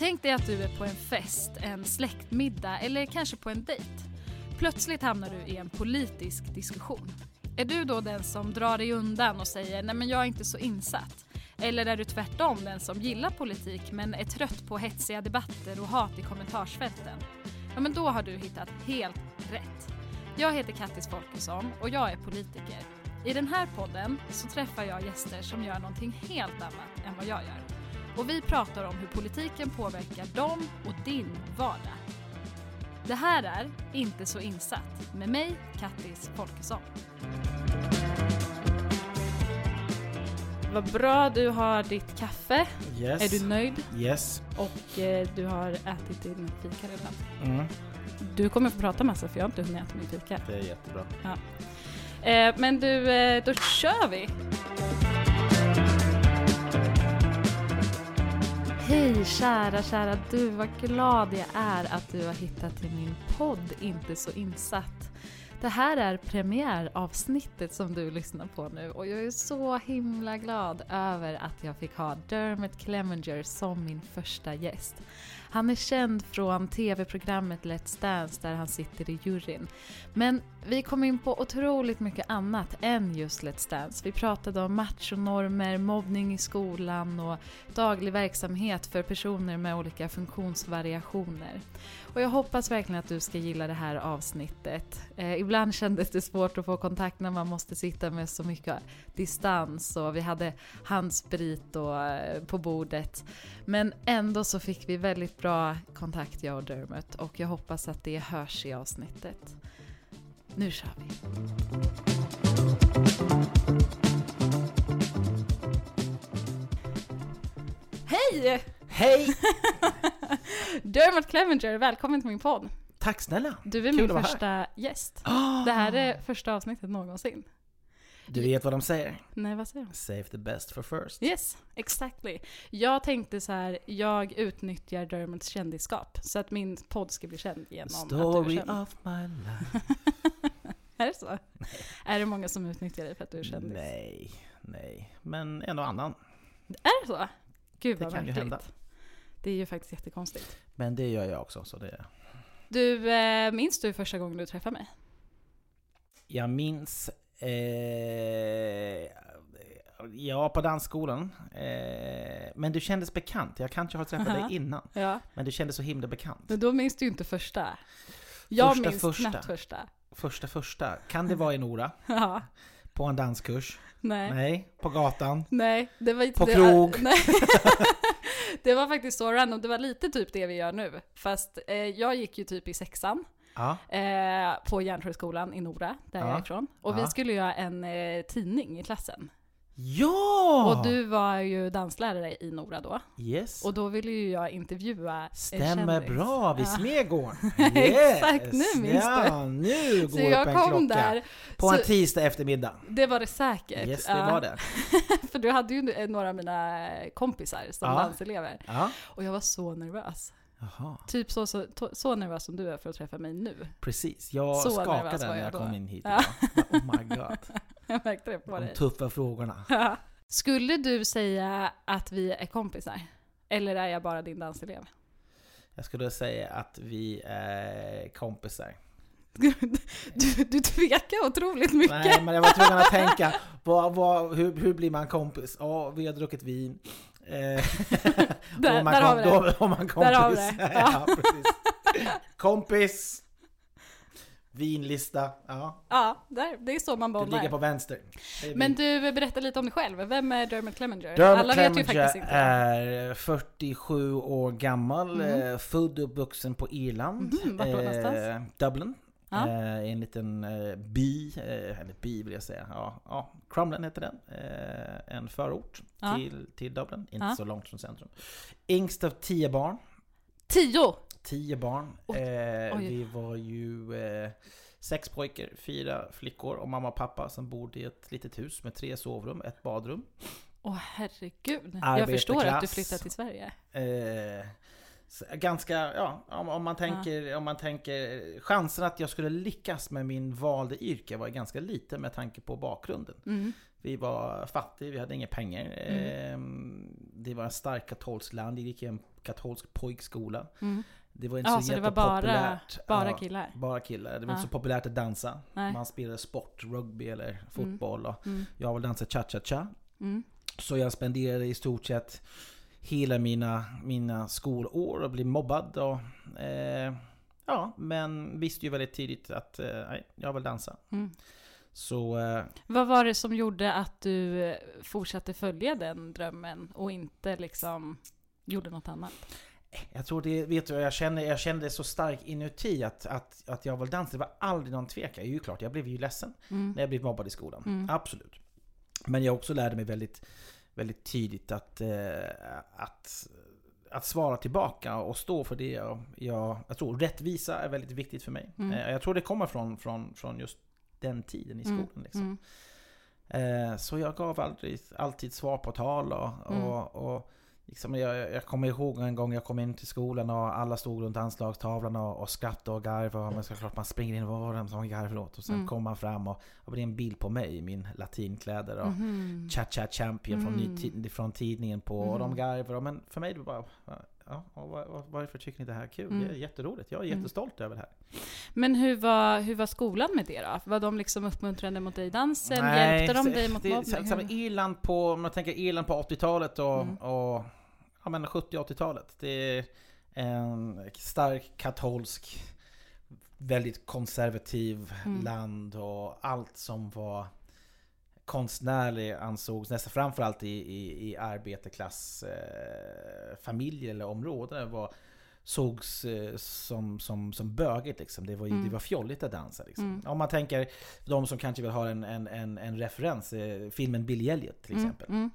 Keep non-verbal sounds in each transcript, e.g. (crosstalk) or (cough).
Tänk dig att du är på en fest, en släktmiddag eller kanske på en dejt. Plötsligt hamnar du i en politisk diskussion. Är du då den som drar dig undan och säger nej men jag är inte så insatt? Eller är du tvärtom den som gillar politik men är trött på hetsiga debatter och hat i kommentarsfälten? Ja men då har du hittat helt rätt. Jag heter Kattis Folkesson och jag är politiker. I den här podden så träffar jag gäster som gör någonting helt annat än vad jag gör. Och vi pratar om hur politiken påverkar dem och din vardag. Det här är Inte så insatt med mig, Kattis Folkesson. Vad bra, du har ditt kaffe. Yes. Är du nöjd? Yes. Och eh, du har ätit din fika redan. Mm. Du kommer få prata massa för jag har inte hunnit äta min fika. Det är jättebra. Eh, men du, eh, då kör vi! Hej kära, kära du, vad glad jag är att du har hittat till min podd Inte så insatt. Det här är premiäravsnittet som du lyssnar på nu och jag är så himla glad över att jag fick ha Dermot Clemenger som min första gäst. Han är känd från tv-programmet Let's Dance där han sitter i juryn. Men vi kom in på otroligt mycket annat än just Let's Dance. Vi pratade om machonormer, mobbning i skolan och daglig verksamhet för personer med olika funktionsvariationer. Och jag hoppas verkligen att du ska gilla det här avsnittet. Eh, ibland kändes det svårt att få kontakt när man måste sitta med så mycket distans och vi hade handsprit och, eh, på bordet. Men ändå så fick vi väldigt bra kontakt jag och Dermot och jag hoppas att det hörs i avsnittet. Nu kör vi! Hej! Hej! (laughs) (laughs) Dermot Clemenger, välkommen till min podd. Tack snälla! Du är Kul min vara här. första gäst. Ah! Det här är första avsnittet någonsin. Du vet vad de säger? Nej, vad säger du? Save the best for first. Yes, exactly. Jag tänkte så här, jag utnyttjar Dermots kändisskap så att min podd ska bli känd genom att du är Story känd. of my life. (laughs) Är det så? Är det många som utnyttjar dig för att du är kändis? Nej, nej. Men en och annan. Är det så? Gud Det vad kan ju märkligt. Det är ju faktiskt jättekonstigt. Men det gör jag också. Så det... Du, eh, minns du första gången du träffade mig? Jag minns... Eh, ja, på dansskolan. Eh, men du kändes bekant. Jag kanske har träffat Aha. dig innan. Ja. Men du kändes så himla bekant. Men då minns du ju inte första. Jag Första, minns första. knappt första. Första första. Kan det vara i Nora? (laughs) Ja. På en danskurs? Nej. Nej. På gatan? Nej, det var inte På det. krog. (laughs) Nej. (laughs) det var faktiskt så random. Det var lite typ det vi gör nu. Fast eh, jag gick ju typ i sexan Ja. eh, på Järntorgsskolan i Nora, där Ja. jag är ifrån. Och vi Ja. skulle göra en eh, tidning i klassen. Ja! Och du var ju danslärare i Nora då. Yes. Och då ville ju jag intervjua en Stämmer kändis. bra, vid Ja. Smedgården. (laughs) Exakt, nu minns ja, nu går Så upp jag en kom klocka. där, På en så- tisdag eftermiddag. det var det säkert. Yes, det var det. (laughs) För du hade ju några av mina kompisar som Ja. danselever. Ja. Och jag var så nervös. Jaha, Typ så, så, så nervös som du är för att träffa mig nu. precis. Jag Så skakade när jag jag kom in hit. Ja. Oh my god. (laughs) (laughs) Jag märkte det på De dig. tuffa frågorna. (laughs) Skulle du säga att vi är kompisar? Eller är jag bara din danselev? Jag skulle säga att vi är kompisar. (laughs) Du, du tvekar otroligt mycket. Nej, men jag var tvungen att tänka, vad, vad, hur, hur blir man kompis? Ja, vi har druckit vin. Eh, Där- är man där har kom- vi det. Då man kompis. Där har vi det. Ja. ja, precis. Kompis. Vinlista. Ja, Ja, där, det är så man du bondar. ligger på vänster. Men du, berätta lite om dig själv. Vem är Dermot Clemenger? Dermot Alla vet ju Clemenger faktiskt inte. är 47 år gammal, eh, född och uppvuxen på Irland. Mhm, vart då någonstans? Eh, Dublin. Ja. Eh, en liten eh, by, eh, eller by vill jag säga. Ja, ja, Crumlin heter den. Eh, en förort Ja. till, till Dublin, inte Ja. så långt från centrum. Yngst av tio barn. Tio! Tio barn. Eh, vi var ju eh, sex pojkar, fyra flickor och mamma och pappa som bodde i ett litet hus med tre sovrum, ett badrum. Åh herregud. Jag förstår att du flyttade till Sverige. Eh, ganska, ja, om, om, man tänker, om man tänker, chansen att jag skulle lyckas med min valde yrke var ganska liten med tanke på bakgrunden. Mm. Vi var fattiga, vi hade inga pengar. Mm. Det var en stark katolsk land, jag gick i en katolsk pojkskola. Mm. Det var inte Ja, så så det var bara, bara Ja, killar? bara killar. Det var Ja. inte så populärt att dansa. Nej. Man spelade sport, rugby eller fotboll. Och Mm. jag vill dansa cha-cha-cha. Mm. Så jag spenderade i stort sett hela mina, mina skolår och blev mobbad. Och, eh, ja, men visste ju väldigt tidigt att eh, jag vill dansa. Mm. Så eh, Vad var det som gjorde att du fortsatte följa den drömmen och inte liksom gjorde något annat? Jag tror det, vet du, jag kände, jag kände så starkt inuti att, att, att jag vill dansa. Det var aldrig någon tvekan. Det är ju klart, jag blev ju ledsen Mm. när jag blev mobbad i skolan. Mm. Absolut. Men jag också lärde mig väldigt, väldigt tidigt att, eh, att, att svara tillbaka och stå för det jag, jag, jag tror rättvisa är väldigt viktigt för mig. Mm. Eh, jag tror det kommer från, från, från just den tiden i skolan. Mm. Liksom. Mm. Eh, så jag gav aldrig, alltid svar på tal och, Mm. och, och liksom jag, jag kommer ihåg en gång jag kom in till skolan och alla stod runt anslagstavlan och, och skrattade och garvade. Men såklart man springer in, vad var det som garvade åt? Och sen Mm. kom man fram och, och det är en bild på mig i min latinkläder och Mhm. Cha-Cha Champion från, ny, Mm. från tidningen på och de Mm. garvar. Men för mig det var bara, ja, och var, var, varför tycker ni det här är kul? Mm. Det är jätteroligt. Jag är Mm. jättestolt över det här. Men hur var, hur var skolan med det då? Var de liksom uppmuntrande mot dig i dansen? Hjälpte de dig mot mobbning? Irland på, om man tänker Irland på 80-talet och, Mm. och ja, men 70-80-talet. Det är en stark katolsk, väldigt konservativ Mm. land och allt som var konstnärlig ansågs nästan framförallt i, i, i arbetarklass eh, eller områden var sågs eh, som, som, som bögigt liksom. Det var, Mm. det var fjolligt att dansa liksom. Mm. Om man tänker de som kanske vill ha en, en, en, en referens, eh, filmen Billy Elliot till exempel. Mm.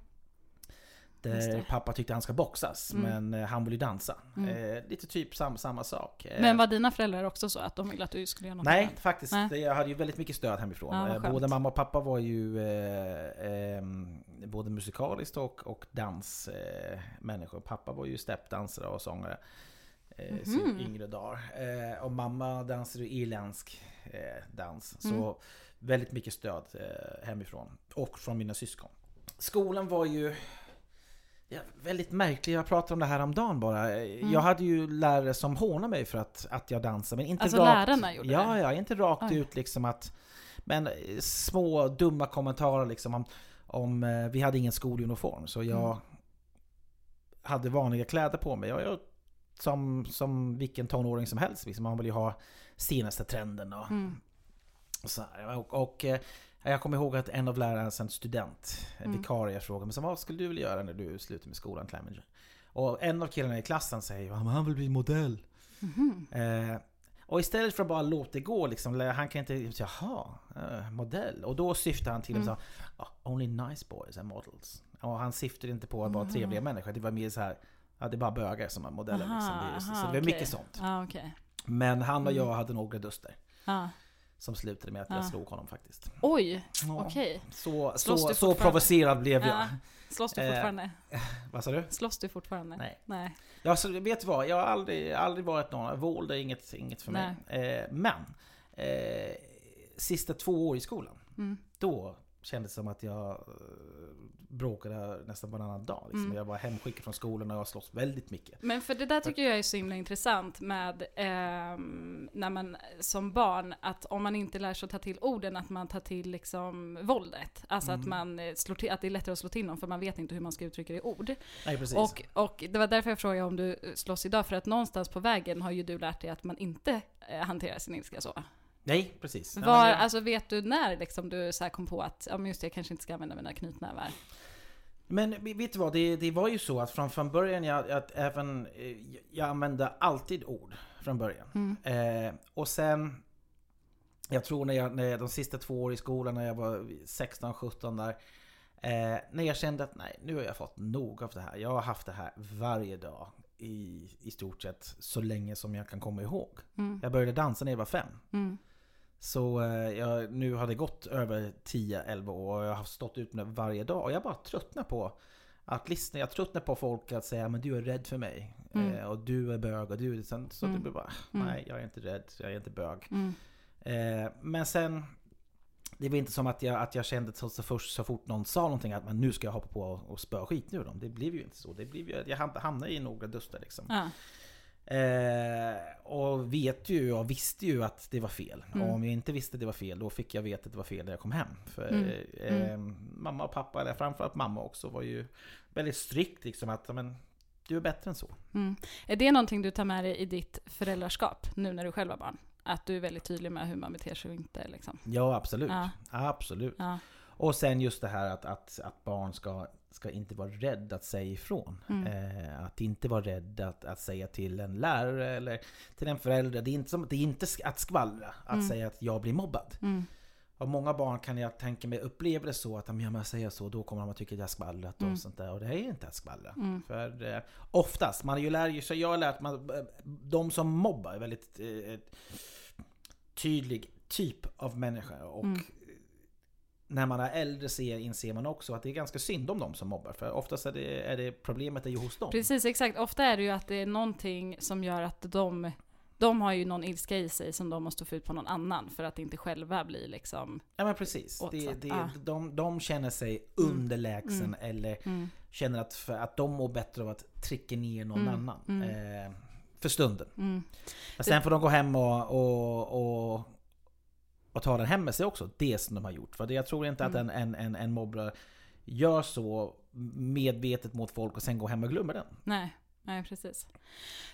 Mm. Där det. pappa tyckte han ska boxas, Mm. men eh, han ville dansa. Mm. Eh, lite typ sam, samma sak. Eh, Men var dina föräldrar också så att de ville att du skulle göra något Nej, annat? faktiskt. Nej. Jag hade ju väldigt mycket stöd hemifrån. Ja, Eh, både mamma och pappa var ju eh, eh, både musikaliskt och, och dansmänniskor. Pappa var ju steppdansare och sångare. Eh, Mhm. Sin yngre dagar. Eh, och mamma dansade irländsk eh, dans. Så Mm. väldigt mycket stöd eh, hemifrån. Och från mina syskon. Skolan var ju ja, väldigt märklig. Jag pratade om det här om dagen bara. Mm. Jag hade ju lärare som hånade mig för att, att jag dansade. Men inte Alltså rakt, lärarna gjorde ja, det? Ja, inte rakt Oj. ut liksom att... Men eh, små dumma kommentarer liksom om... om eh, vi hade ingen skoluniform så jag Mm. hade vanliga kläder på mig. Jag, jag, som, som vilken tonåring som helst. Liksom. Man vill ju ha senaste trenden och, Mm. och så. Och, och eh, jag kommer ihåg att en av lärarna, en student, en Mm. vikarie, frågade mig vad skulle du vilja göra när du slutar med skolan, Clemenger? Och en av killarna i klassen säger att han vill bli modell. Mhm. Eh, och istället för att bara låta det gå, liksom, han kan inte jaha, eh, modell. Och då syftar han till Mm. mm. så, oh, only nice boys are models. Och han syftade inte på att vara Aha. trevliga människor, det var mer så här, ja det är bara bögar som är modeller. Aha, liksom. det, så, aha, så det var okej. mycket sånt. Ja, okej. Men han och Mm. jag hade några duster. Ja. Som slutade med att Ja. jag slog honom faktiskt. Oj, Ja. okej. Så, så, så fortfarande? provocerad blev jag. Ja. Slåss du Eh, fortfarande? (laughs) Vad sa du? Slåss du fortfarande? Nej. Nej. Ja, så vet du vad? Jag har aldrig, aldrig varit någon... Våld är inget, inget för mig. Eh, men, eh, sista två år i skolan, Mm. då kändes som att jag eh, bråkade nästan varannan dag. Liksom. Mm. Jag var hemskickad från skolan och jag slåss väldigt mycket. Men för det där tycker jag är så himla intressant med ehm, när man som barn, att om man inte lär sig att ta till orden, att man tar till liksom våldet. Alltså att, Mm. man eh, slår till, att det är lättare att slå till någon för man vet inte hur man ska uttrycka det i ord. Nej, precis. Och, och det var därför jag frågade om du eh, slåss idag, för att någonstans på vägen har ju du lärt dig att man inte eh, hanterar sin ilska så. Nej, precis. Var, Alltså vet du när liksom du så kom på att, ja men just det, jag kanske inte ska använda mina knytnävar? Men vet du vad, det, det var ju så att från, från början jag, att även, eh, jag använde alltid ord från början. Mm. Eh, och sen, jag tror när jag, när jag, de sista två åren i skolan, när jag var 16-17 där, eh, när jag kände att nej, nu har jag fått nog av det här. Jag har haft det här varje dag i, i stort sett så länge som jag kan komma ihåg. Mm. Jag började dansa när jag var fem. Mm. Så eh, jag, nu har det gått över 10-11 år och jag har stått ut med det varje dag. Och jag bara tröttnar på att lyssna. Jag tröttnar på folk att säga men du är rädd för mig. Mm. Eh, och du är bög och du är... Så, så Mm. det blir bara, Mm. nej jag är inte rädd, jag är inte bög. Mm. Eh, men sen, det var inte som att jag, att jag kände så, så, först, så fort någon sa någonting att men nu ska jag hoppa på och, och spöa skit ur dem. Det blev ju inte så. Det blev ju, jag ham- hamnade i några duster liksom. Ja. Eh, och vet ju, jag visste ju att det var fel. Mm. Och om jag inte visste det var fel, då fick jag veta att det var fel när jag kom hem. För Mm. eh, eh, mamma och pappa, eller framförallt mamma också, var ju väldigt strikt liksom att men, du är bättre än så. Mm. Är det någonting du tar med dig i ditt föräldraskap nu när du själv har barn? Att du är väldigt tydlig med hur man beter sig och inte liksom? Ja, absolut. Ja. Absolut. Ja. Och sen just det här att, att, att barn ska, ska inte vara rädda att säga ifrån. Mm. Eh, att inte vara rädd att, att säga till en lärare eller till en förälder. Det är inte, som, det är inte att skvallra, att Mm. säga att jag blir mobbad. Mm. Och många barn kan jag tänka mig upplever det så att om jag säger så då kommer de att tycka att jag skvallrat och Mm. sånt där. Och det är inte att skvallra. Mm. För eh, oftast, man är ju lär sig, jag har lärt mig eh, de som mobbar är väldigt eh, tydlig typ av människa. Och Mm. När man är äldre ser, inser man också att det är ganska synd om de som mobbar. För oftast är det, är det problemet är ju hos dem. Precis, exakt. Ofta är det ju att det är någonting som gör att de, de har ju någon ilska i sig som de måste få ut på någon annan för att inte själva bli liksom... Ja men precis. Det, det, ah. de, de känner sig Mm. underlägsen Mm. eller Mm. känner att, för, att de mår bättre av att trycka ner någon Mm. annan. Mm. Eh, för stunden. Mm. Men sen får de gå hem och, och, och, och ta den hem med sig också. Det som de har gjort. För jag tror inte att en, Mm. en, en, en mobbare gör så medvetet mot folk och sen går hem och glömmer den. Nej, nej precis.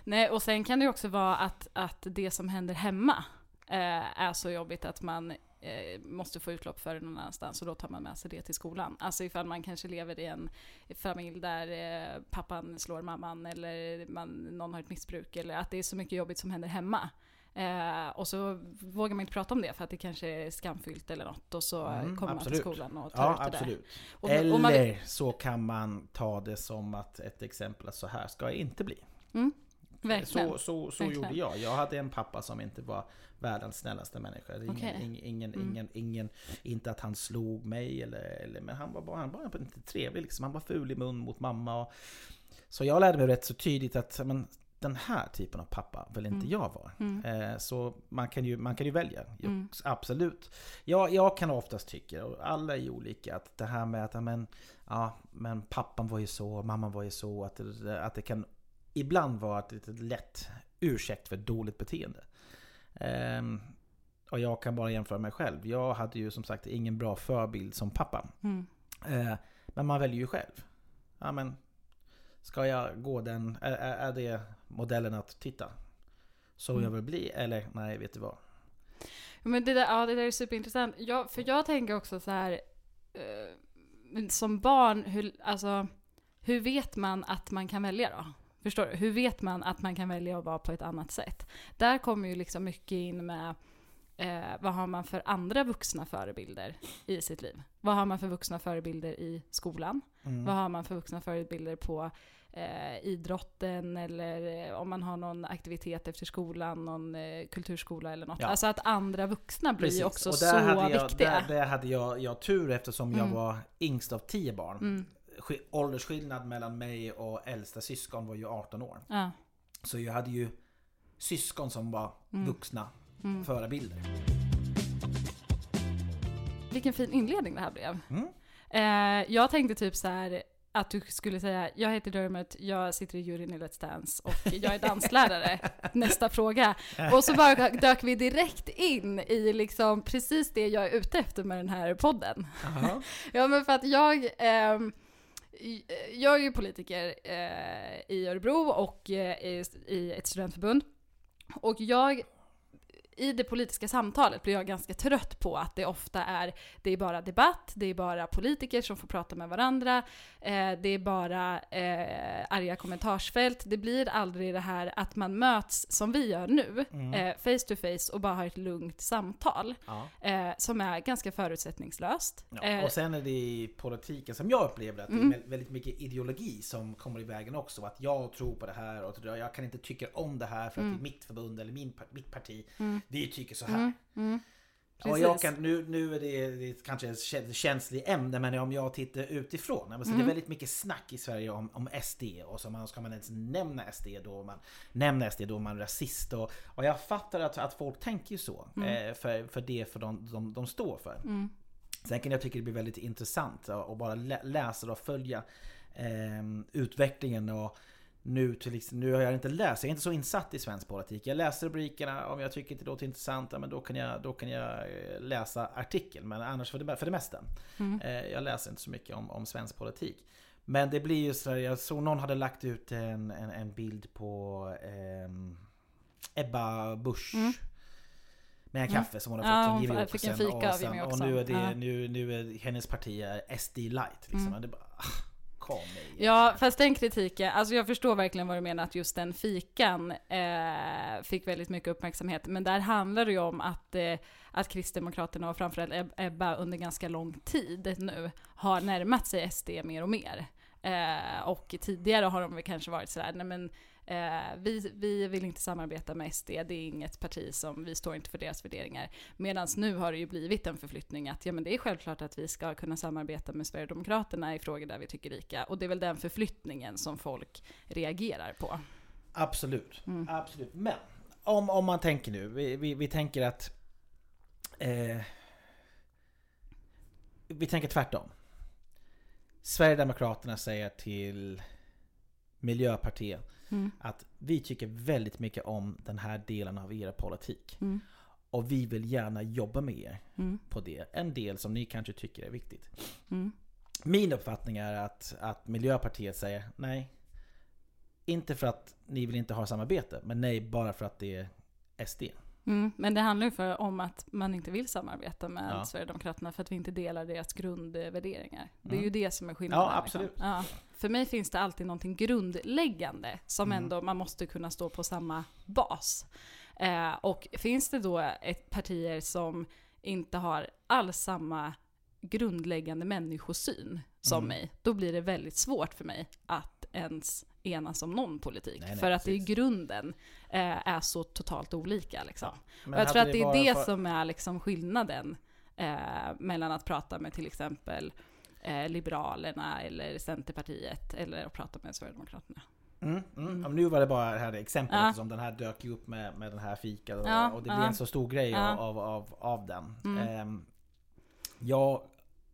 Nej, och sen kan det också vara att, att det som händer hemma eh, är så jobbigt att man eh, måste få utlopp för det någon annanstans och då tar man med sig det till skolan. Alltså ifall man kanske lever i en familj där eh, pappan slår mamman eller man, någon har ett missbruk eller att det är så mycket jobbigt som händer hemma. Eh, och så vågar man inte prata om det för att det kanske är skamfyllt eller något och så Mm, kommer man till absolut. skolan och tar Ja, ut det där. absolut. Och, Eller och man, så kan man ta det som att ett exempel att så här ska jag inte bli. verkligen. Så, så, så Verkligen. gjorde jag. Jag hade en pappa som inte var världens snällaste människa. Ingen, Okej. ingen, ingen, Mm. ingen, ingen, inte att han slog mig eller, eller men han var bara, han var inte trevlig liksom. Han var ful i mun mot mamma. Och, så jag lärde mig rätt så tydligt att men, den här typen av pappa vill inte Mm. jag vara. Mm. Eh, så man kan ju, man kan ju välja. Mm. Absolut. Jag, jag kan oftast tycka, och alla är ju olika, att det här med att men, ja, men pappan var ju så, mamman var ju så, att det, att det kan ibland vara ett litet lätt ursäkt för dåligt beteende. Ehm, och jag kan bara jämföra mig själv. Jag hade ju som sagt ingen bra förebild som pappa. Mm. Eh, men man väljer ju själv. Ja, men, ska jag gå den, är, är är det modellen att titta? Så Mm. jag vill bli, eller nej, vet du vad? Men det där, ja, det där är superintressant. Jag, för jag tänker också så här, eh, som barn, hur, alltså, hur vet man att man kan välja då? Förstår du? Hur vet man att man kan välja att vara på ett annat sätt? Där kommer ju liksom mycket in med eh, vad har man för andra vuxna förebilder i sitt liv? Vad har man för vuxna förebilder i skolan? Mm. Vad har man för vuxna förebilder på eh, idrotten eller eh, om man har någon aktivitet efter skolan, någon eh, kulturskola eller något. Ja. Alltså att andra vuxna blir ju också så jag, viktiga. Där, där hade jag, jag tur eftersom jag Mm. var yngst av tio barn. Mm, Sk- Åldersskillnad mellan mig och äldsta syskon var ju 18 år. ja, Så jag hade ju syskon som var Mm. vuxna mm. förebilder. Vilken fin inledning det här blev. Mm. Eh, jag tänkte typ så här att du skulle säga, jag heter Dermot, jag sitter i juryn i Let's Dance och jag är danslärare. (laughs) Nästa fråga. Och så bara dök vi direkt in i liksom precis det jag är ute efter med den här podden. Jaha. (laughs) Ja men för att jag, i- jag är ju politiker eh, i Örebro och eh, i, i ett studentförbund. Och jag, i det politiska samtalet blir jag ganska trött på att det ofta är, det är bara debatt, det är bara politiker som får prata med varandra, eh, det är bara eh, arga kommentarsfält. Det blir aldrig det här att man möts som vi gör nu, Mm. eh, face to face och bara har ett lugnt samtal. Ja. Eh, som är ganska förutsättningslöst. Ja, Eh, och sen är det i politiken som jag upplever att Mm. det är vä- väldigt mycket ideologi som kommer i vägen också. Att jag tror på det här och jag kan inte tycka om det här för att Mm. det är mitt förbund eller min, mitt parti. Mm. Vi tycker så här. Mm, mm, Och jag kan, nu, nu är det, det kanske ett känsligt ämne men om jag tittar utifrån. Alltså mm. Det är väldigt mycket snack i Sverige om, om SD och så man, ska man ens nämna SD då man nämner SD då man är rasist. Och, och jag fattar att, att folk tänker så. Mm. Eh, för, för det för de, de, de står för. Mm. Sen kan jag tycka det blir väldigt intressant att bara läsa och följa eh, utvecklingen och nu till liksom, nu har jag inte läst, jag är inte så insatt i svensk politik. Jag läser rubrikerna, om jag tycker det låter intressant, men då kan jag, då kan jag eh, läsa artikeln. Men annars för det, för det mesta. Mm. Eh, jag läser inte så mycket om, om svensk politik. Men det blir ju så jag såg någon hade lagt ut en, en, en bild på eh, Ebba Busch. Mm. Med en mm. kaffe som hon har fått ja, från en fika och, sen, och nu är det, nu, nu är hennes parti SD light. Liksom. Mm. Det bara, kom i. Ja, fast den kritiken, alltså jag förstår verkligen vad du menar att just den fikan eh, fick väldigt mycket uppmärksamhet. Men där handlar det ju om att, eh, att Kristdemokraterna och framförallt Ebba under ganska lång tid nu har närmat sig SD mer och mer. Eh, och tidigare har de väl kanske varit sådär, nej men Eh, vi, vi vill inte samarbeta med SD, det är inget parti som, vi står inte för deras värderingar. Medan nu har det ju blivit en förflyttning att ja men det är självklart att vi ska kunna samarbeta med Sverigedemokraterna i frågor där vi tycker lika. Och det är väl den förflyttningen som folk reagerar på. Absolut, mm. absolut. Men om, om man tänker nu, vi, vi, vi tänker att eh, vi tänker tvärtom. Sverigedemokraterna säger till Miljöpartiet Mm. Att vi tycker väldigt mycket om den här delen av er politik. Mm. Och vi vill gärna jobba med er mm. på det. En del som ni kanske tycker är viktigt. Mm. Min uppfattning är att, att Miljöpartiet säger nej. Inte för att ni vill inte ha samarbete, men nej bara för att det är SD. Mm, men det handlar ju för, om att man inte vill samarbeta med ja. Sverigedemokraterna för att vi inte delar deras grundvärderingar. Det är ju mm. det som är skillnaden. Ja, absolut. Liksom. Ja. För mig finns det alltid någonting grundläggande som mm. ändå man måste kunna stå på samma bas. Eh, och finns det då ett partier som inte har alls samma grundläggande människosyn som mm. mig, då blir det väldigt svårt för mig att ens enas om någon politik. Nej, nej, för att precis. det i grunden eh, är så totalt olika. Liksom. Ja, jag tror att det är det för... som är liksom skillnaden eh, mellan att prata med till exempel eh, Liberalerna eller Centerpartiet eller att prata med Sverigedemokraterna. Mm, mm. Mm. Nu var det bara det här exemplet ja. som den här dök ju upp med, med den här fika och, ja, och det blev en så stor grej av, av, av den. Mm. Eh, jag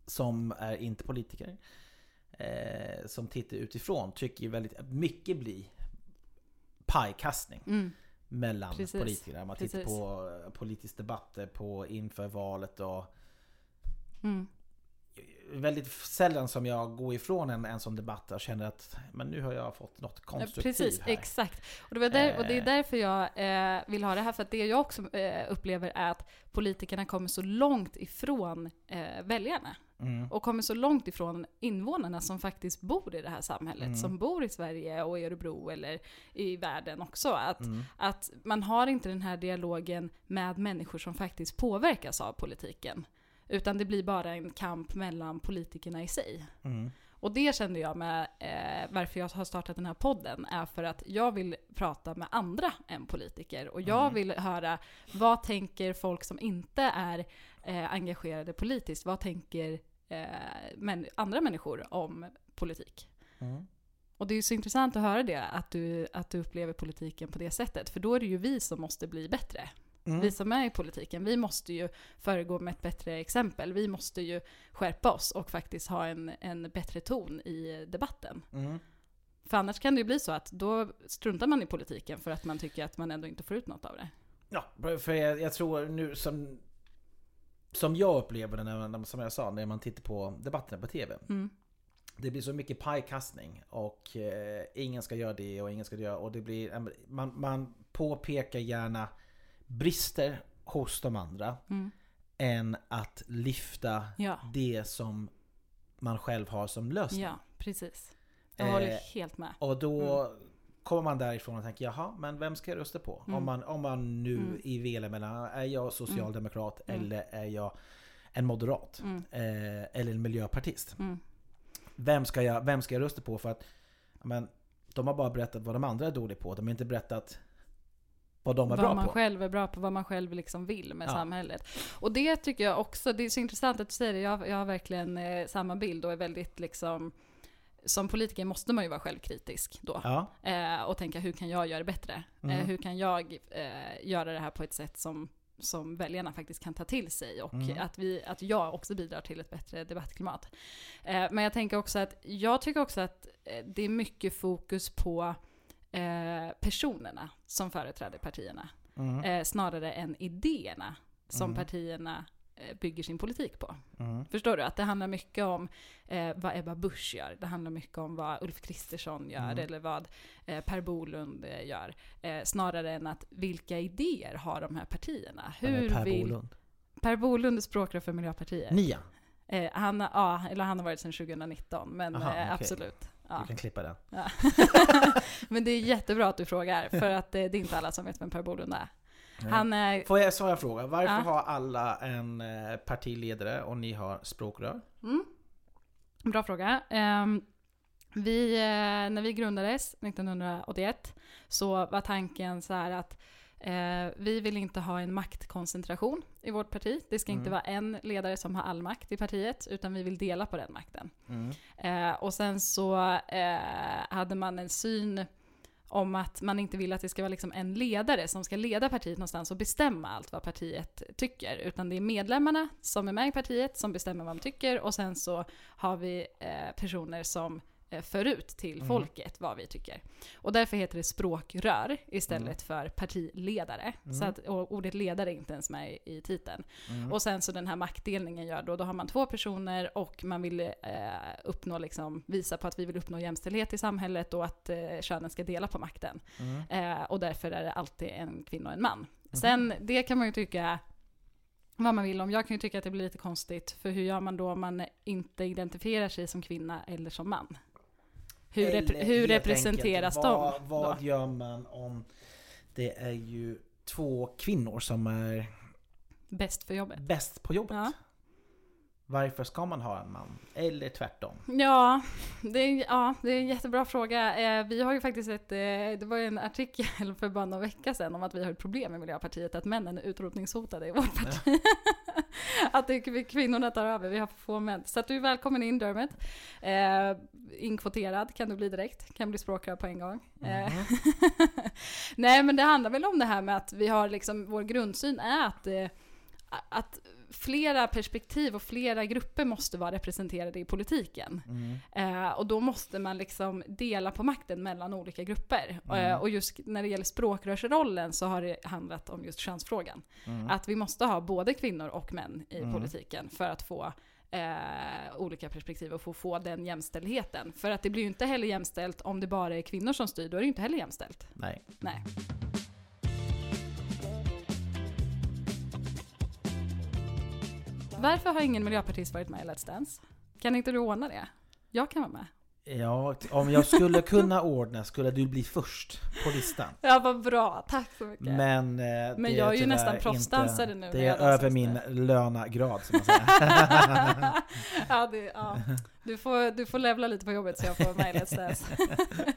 som är inte politiker eh, som tittar utifrån tycker ju väldigt mycket blir pajkastning. Mm. Mellan Precis. politikerna. Man tittar Precis. på eh, politisk debatter på inför valet och mm väldigt sällan som jag går ifrån en, en sån debatt och känner att men nu har jag fått något konstruktivt Precis, här. exakt. Och det, där, och det är eh. därför jag eh, vill ha det här, för att det jag också eh, upplever är att politikerna kommer så långt ifrån eh, väljarna. Mm. Och kommer så långt ifrån invånarna som faktiskt bor i det här samhället, mm. som bor i Sverige och i Örebro eller i världen också. Att, mm. att man har inte den här dialogen med människor som faktiskt påverkas av politiken. Utan det blir bara en kamp mellan politikerna i sig. Mm. Och det kände jag med eh, varför jag har startat den här podden, är för att jag vill prata med andra än politiker. Och jag mm. vill höra, vad tänker folk som inte är eh, engagerade politiskt? Vad tänker eh, men, andra människor om politik? Mm. Och det är ju så intressant att höra det, att du, att du upplever politiken på det sättet. För då är det ju vi som måste bli bättre. Mm. Vi som är i politiken, vi måste ju föregå med ett bättre exempel. Vi måste ju skärpa oss och faktiskt ha en, en bättre ton i debatten. Mm. För annars kan det ju bli så att då struntar man i politiken för att man tycker att man ändå inte får ut något av det. Ja, för jag, jag tror nu som, som jag upplever det, när, som jag sa, när man tittar på debatterna på TV. Mm. Det blir så mycket pajkastning och eh, ingen ska göra det och ingen ska göra och det blir, man, man påpekar gärna brister hos de andra mm. än att lyfta ja. det som man själv har som lösning. Ja, precis. Jag håller eh, helt med. Och då mm. kommer man därifrån och tänker jaha, men vem ska jag rösta på? Mm. Om, man, om man nu mm. i velar mellan, är jag socialdemokrat mm. eller är jag en moderat? Mm. Eh, eller en miljöpartist? Vem, ska jag, vem ska jag rösta på? För att men, de har bara berättat vad de andra är dåliga på. De har inte berättat vad de är vad bra man på. själv är bra på, vad man själv liksom vill med Ja. samhället. Och det tycker jag också, det är så intressant att du säger det, jag, jag har verkligen eh, samma bild och är väldigt liksom som politiker måste man ju vara självkritisk då. Ja, Eh, och tänka hur kan jag göra det bättre? Mm. Eh, hur kan jag eh, göra det här på ett sätt som, som väljarna faktiskt kan ta till sig och Mm. att, vi, att jag också bidrar till ett bättre debattklimat. Eh, men jag tänker också att, jag tycker också att eh, det är mycket fokus på eh, personerna som företräder partierna. mm. Eh, snarare än idéerna som Mm. partierna eh, bygger sin politik på. Mm. Förstår du? Att det handlar mycket om eh, vad Ebba Busch gör. Det handlar mycket om vad Ulf Kristersson gör Mm. eller vad eh, Per Bolund eh, gör. Eh, snarare än att vilka idéer har de här partierna? Hur per vill... Bolund? Per Bolund är språkrör för Miljöpartiet. Nia, han, ja, eller han har varit sedan 2019, men Aha, okej. absolut. Ja. du kan klippa den. Ja. (laughs) men det är jättebra att du frågar, för att eh, det är inte alla som vet vem Per Bolund är. Han är Får jag svara fråga? Varför Ja. har alla en eh, partiledare och ni har språkrör? Mm. Bra fråga. Ehm, vi, eh, när vi grundades 1981 så var tanken så här att eh, vi vill inte ha en maktkoncentration i vårt parti. Det ska inte Mm. vara en ledare som har all makt i partiet, utan vi vill dela på den makten. Mm. Eh, och sen så eh, hade man en syn om att man inte vill att det ska vara liksom en ledare som ska leda partiet någonstans och bestämma allt vad partiet tycker. Utan det är medlemmarna som är med i partiet som bestämmer vad de tycker och sen så har vi eh, personer som för ut till Mm. folket vad vi tycker. Och därför heter det språkrör istället för partiledare. Mm. Så att, ordet ledare är inte ens med i, titeln. Mm. Och sen så den här maktdelningen gör då, då har man två personer och man vill eh, uppnå, liksom, visa på att vi vill uppnå jämställdhet i samhället och att eh, könen ska dela på makten. Mm. Eh, och därför är det alltid en kvinna och en man. Mhm. Sen, det kan man ju tycka vad man vill om. Jag kan ju tycka att det blir lite konstigt, för hur gör man då om man inte identifierar sig som kvinna eller som man? Hur, repre- hur representeras enkelt, de Vad, vad då? gör man om det är ju två kvinnor som är Bäst för jobbet? bäst på jobbet? Ja. Varför ska man ha en man? Eller tvärtom? Ja, det är, ja, det är en jättebra fråga. Eh, vi har ju faktiskt ett, eh, det var ju en artikel för bara någon vecka sedan om att vi har ett problem i Miljöpartiet, att männen är utrotningshotade i vårt parti. (laughs) att det är kvinnorna tar över, vi har för få män. Så att du är välkommen in Dermot. Eh, inkvoterad kan du bli direkt, kan bli språkrör på en gång. Mhm. (laughs) Nej men det handlar väl om det här med att vi har liksom, vår grundsyn är att, eh, att flera perspektiv och flera grupper måste vara representerade i politiken. Mm. Eh, och då måste man liksom dela på makten mellan olika grupper. Mm. Eh, och just när det gäller språkrörsrollen så har det handlat om just könsfrågan. Mm. Att vi måste ha både kvinnor och män i Mm. politiken för att få eh, olika perspektiv och få, få den jämställdheten. För att det blir ju inte heller jämställt om det bara är kvinnor som styr, då är det ju inte heller jämställt. Nej. Nej. Varför har ingen miljöpartist varit med i Let's Dance? Kan inte du ordna det? Jag kan vara med. Ja, om jag skulle kunna ordna skulle du bli först på listan. Ja, vad bra. Tack så mycket. Men, eh, Men jag är ju nästan proffsdansare nu Det är över min lönagrad som man (laughs) säger. ja, det, ja. Du, får, du får levla lite på jobbet så jag får med Dance. (laughs)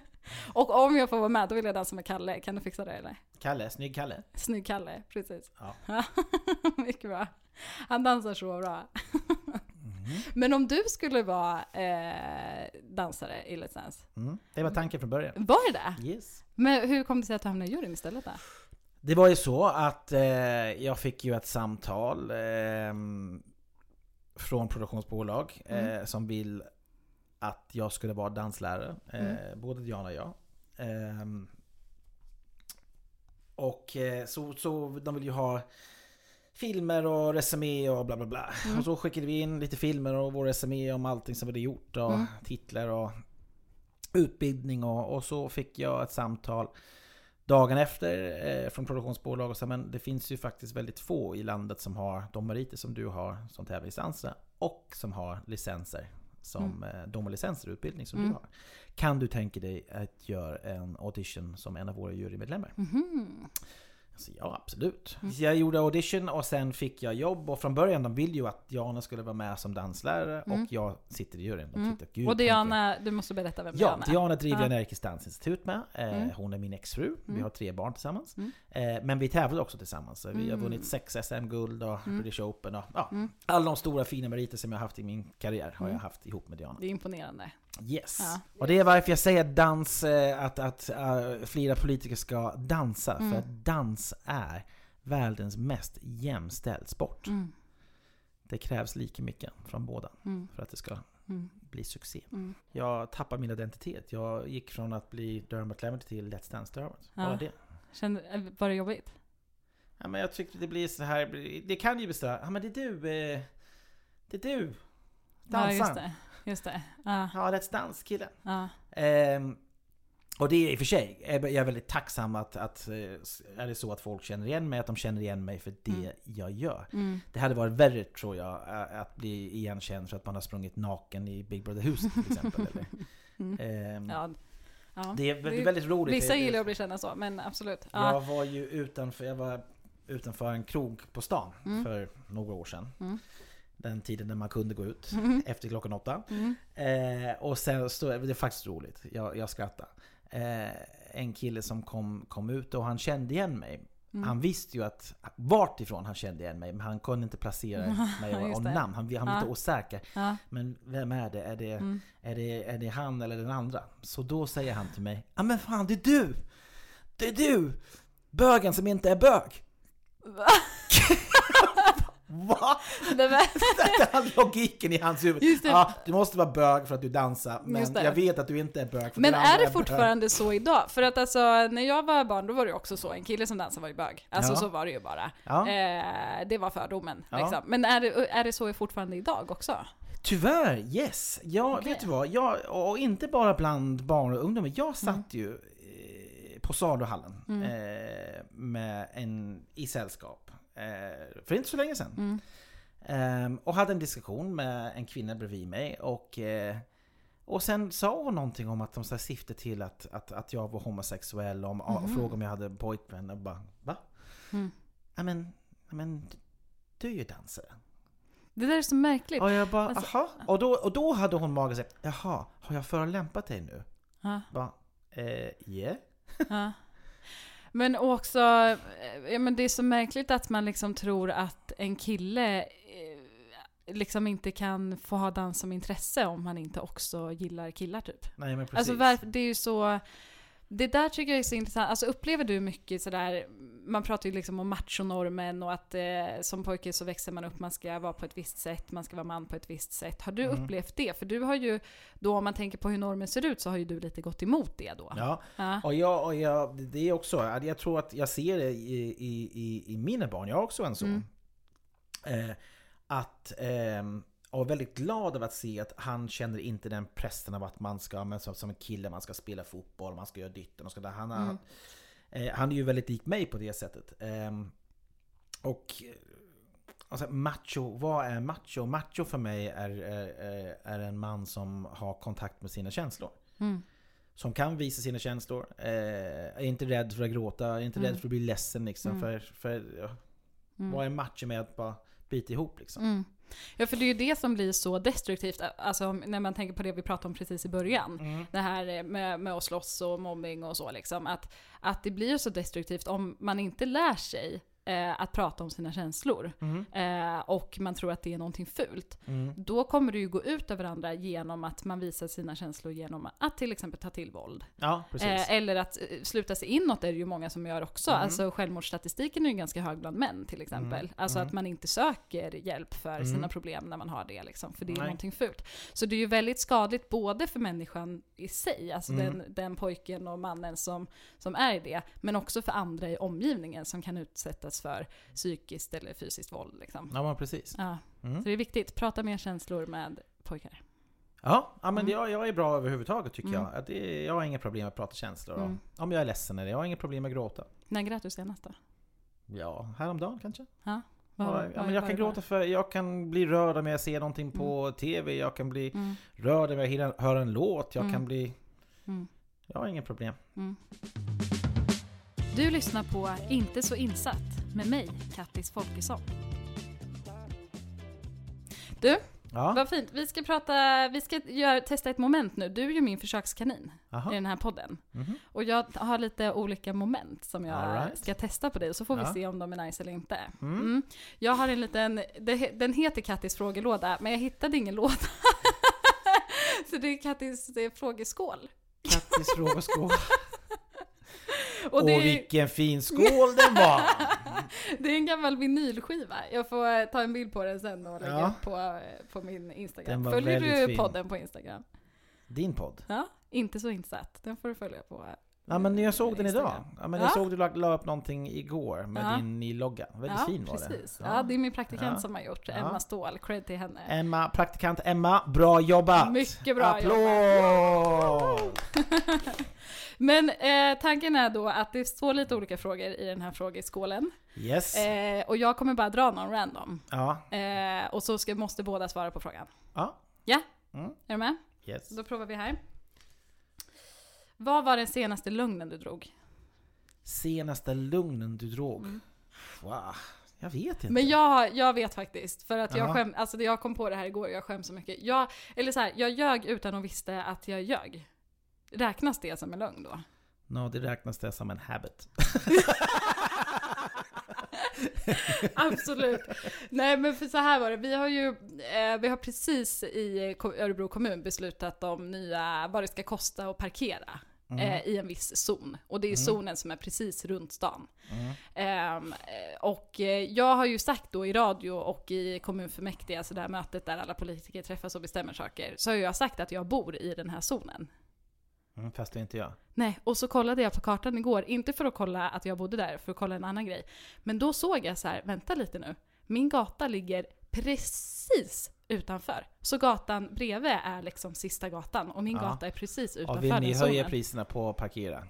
Och om jag får vara med, då vill jag dansa med Kalle. Kan du fixa det eller? Kalle, snygg Kalle. Snygg Kalle, precis. Ja. (laughs) Mycket bra. Han dansar så bra. Mhm. Men om du skulle vara eh, dansare i Let's Dance, Mm. Det var tanken från början. var det det? Yes. Men hur kom det sig att du hamnade i juryn istället då? Det var ju så att eh, jag fick ju ett samtal eh, från produktionsbolag eh, Mm. som vill att jag skulle vara danslärare. Eh, Mm. Både Diana och jag. Ehm, och eh, så, så de vill ju ha filmer och resumé och bla bla bla. Mm. Och så skickade vi in lite filmer och vår resumé om allting som vi hade gjort och Mm. titlar och utbildning och, och så fick jag ett samtal dagen efter eh, från produktionsbolag och sa men det finns ju faktiskt väldigt få i landet som har de meriter som du har som tävlingsdansare och som har licenser som eh, de licenser och utbildning som Mm. du har. Kan du tänka dig att göra en audition som en av våra jurymedlemmar? Mhm. Så ja, absolut. Mm. Jag gjorde audition och sen fick jag jobb och från början de ville ju att Diana skulle vara med som danslärare Mm. och jag sitter i juryn. De Mm. tyckte, Gud, Och. Diana, du måste berätta vem Ja, Diana är. Diana driver Ja. jag Närkes Dansinstitut med. Eh, Mm. Hon är min exfru. Vi Mm. har tre barn tillsammans. Mm. Eh, men vi tävlar också tillsammans. Vi har vunnit sex SM-guld och. British Open. Och, ja. Alla de stora fina meriter som jag haft i min karriär har jag haft ihop med Diana. Det är imponerande. Yes! Ja. Och det är varför jag säger dans, eh, att, att uh, flera politiker ska dansa. Mm. För att dans är världens mest jämställd sport. Mm. Det krävs lika mycket från båda Mm. för att det ska Mm. bli succé. Mm. Jag tappade min identitet. Jag gick från att bli Dermot Clementer till Let's Dance Dermot. Ja. det. Kände, eh, var det jobbigt? Ja, men jag tyckte det blir så här. Det kan ju bli så här. Ja men det är du. Eh, det är du. Ja, Dansaren. det. Just det. Ja, Ja, Let's Dance killen. ja. Ehm, och det är i och för sig, jag är väldigt tacksam att, att eh, är det så att folk känner igen mig, att de känner igen mig för det Mm. jag gör. Mm. Det hade varit värre tror jag, att bli igenkänd för att man har sprungit naken i Big Brother-huset till exempel. Eller, (laughs) Mm. Ehm, Ja. Ja. Det är väldigt, väldigt roligt. Vissa gillar att bli kända så, men absolut. Ja. Jag var ju utanför, jag var utanför en krog på stan Mm. för några år sedan. Den tiden när man kunde gå ut Mm. efter klockan åtta. Mm. Eh, och sen så, det är faktiskt roligt, jag, jag skrattar. Eh, en kille som kom, kom ut och han kände igen mig. Mm. Han visste ju att vart ifrån han kände igen mig, men han kunde inte placera (laughs) mig det. namn. Han, han var Ja. lite osäker. Ja. Men vem är det? Är det, Mm. är det? är det han eller den andra? Så då säger han till mig, ja men fan det är du! Det är du! Bögen som inte är bög! (laughs) Va? (laughs) Det var, Det är logiken i hans huvud. Just det. Ja, du måste vara bög för att du dansar, men jag vet att du inte är bög för att men den är det bög. fortfarande så idag? För att alltså, när jag var barn då var det också så, en kille som dansade var ju bög. Alltså Ja. så var det ju bara. Ja. Eh, det var fördomen. Ja. Liksom. Men är det, är det så fortfarande idag också? Tyvärr, yes! Ja, Okej. vet du vad? Jag, och inte bara bland barn och ungdomar. Jag satt Mm. ju eh, på saluhallen Mm. eh, med en, i sällskap för inte så länge sedan. Mm. Ehm, och hade en diskussion med en kvinna bredvid mig och eh, och sen sa hon någonting om att de så till att, att, att jag var homosexuell och, om, och Mhm. frågade om jag hade pojkvän och bara Va? Mm. Ja men, men du är ju dansare. Det där är så märkligt. Och jag bara, Alltså- jaha? Och då, och då hade hon mage sagt, jaha, har jag förolämpat dig nu? Ja. Bara, eh, yeah. Ja. Men också, eh, ja, men det är så märkligt att man liksom tror att en kille eh, liksom inte kan få ha dans som intresse om han inte också gillar killar typ. Nej men precis. Alltså det är ju så, det där tycker jag är så intressant. Alltså upplever du mycket sådär, man pratar ju liksom om machonormen och att eh, som pojke så växer man upp, man ska vara på ett visst sätt, man ska vara man på ett visst sätt. Har du Mm. upplevt det? För du har ju, då om man tänker på hur normen ser ut så har ju du lite gått emot det då. Ja, Ja. och jag, och jag, det är också, jag tror att jag ser det i, i, i, i mina barn, jag har också en son. Mm. Eh, att, ehm, och väldigt glad av att se att han känner inte den pressen av att man ska, men som, som en kille, man ska spela fotboll, man ska göra ditten och sådär. Han, Mm. eh, han är ju väldigt lik mig på det sättet. Ehm, och eh, alltså, macho, vad är macho? Macho för mig är, är, är- är en man som har kontakt med sina känslor. Mm. Som kan visa sina känslor, eh, är inte rädd för att gråta, är inte Mm. rädd för att bli ledsen liksom. Mm. För, för ja, Mm. vad är macho med att bara bita ihop liksom? Mm. Ja, för det är ju det som blir så destruktivt, alltså när man tänker på det vi pratade om precis i början. Mm. Det här med, med att slåss och mobbing och så liksom. Att, att det blir så destruktivt om man inte lär sig eh, att prata om sina känslor. Mm. Eh, och man tror att det är någonting fult. Mm. Då kommer det ju gå ut över andra genom att man visar sina känslor genom att till exempel ta till våld. Ja. Eh, eller att eh, sluta sig inåt är det ju många som gör också. Mm. Alltså självmordsstatistiken är ju ganska hög bland män till exempel. Mm. Alltså Mm. att man inte söker hjälp för Mm. sina problem när man har det liksom. För det är Nej. någonting fult. Så det är ju väldigt skadligt både för människan i sig, alltså den, den pojken och mannen som, som är i det. Men också för andra i omgivningen som kan utsättas för psykiskt eller fysiskt våld. Liksom. Ja, men precis. Ja. Mm. Så det är viktigt, prata mer känslor med pojkar. Ja, ja men Mm. jag, jag är bra överhuvudtaget tycker Mm. jag. Att det, jag har inga problem med att prata känslor. Mm. Om jag är ledsen eller jag har inga problem med att gråta. När grät du senast då? Ja, häromdagen kanske. Ja, vad- ja, men jag var kan gråta för, jag kan bli rörd om jag ser någonting på TV, jag kan bli Mm. rörd om jag hör en låt, jag Mm. kan bli... Mm. Jag har inga problem. Mm. Du lyssnar på Inte så insatt med mig, Kattis Folkesson. Du, Ja, vad fint. Vi ska prata, vi ska göra, testa ett moment nu. Du är ju min försökskanin i Aha. den här podden. Mhm. Och jag har lite olika moment som jag right. ska testa på dig, och så får vi Ja. se om de är nice eller inte. Mm. Mm. Jag har en liten, den heter Kattis frågelåda, men jag hittade ingen låda. (laughs) så det är Kattis det är frågeskål. Kattis frågeskål. (laughs) Och det är, vilken fin skål den var! (laughs) det är en gammal vinylskiva. Jag får eh, ta en bild på den sen och lägga Ja. upp på, eh, på min Instagram. Följer du fin. podden på Instagram? Din podd. Ja, inte så insatt. Den får du följa på. Ja men jag såg den idag. Ja, men jag Ja. såg du la, la upp någonting igår med Ja. din ny logga. Väldigt ja, fin var precis. det. Ja. det är min praktikant Ja. som har gjort. Ja. Emma Ståhl. Cred till henne. Emma, praktikant Emma, bra jobbat! Mycket bra Applåd! (laughs) Men eh, tanken är då att det står lite olika frågor i den här frågeskålen. Yes. Eh, och jag kommer bara dra någon random. Ja. Eh, och så ska, måste båda svara på frågan. Ja. Ja? Mm. Är du med? Yes. Då provar vi här. Vad var den senaste lögnen du drog? Senaste lugnen du drog? Mm. Wow. Jag vet inte. Men jag, jag vet faktiskt, för att jag, skäm, alltså jag kom på det här igår jag skäms så mycket. Jag, eller så här, jag ljög utan att visste att jag ljög. Räknas det som en lögn då? No, det räknas det som en habit. (laughs) Absolut. Nej men för så här var det, vi har ju, eh, vi har precis i Örebro kommun beslutat om nya, vad det ska kosta att parkera. Mm. Eh, I en viss zon. Och det är Mm. zonen som är precis runt stan. Mm. Ehm, eh, och eh, jag har ju sagt då i radio och i kommunfullmäktige, alltså det här mötet där alla politiker träffas och bestämmer saker, så har jag sagt att jag bor i den här zonen. Mm, fast det inte jag. Nej, och så kollade jag på kartan igår, inte för att kolla att jag bodde där, för att kolla en annan grej. Men då såg jag så här, vänta lite nu, min gata ligger precis utanför. Så gatan bredvid är liksom sista gatan och min Ja. gata är precis Och utanför vill ni den höja zonen. priserna på att parkera?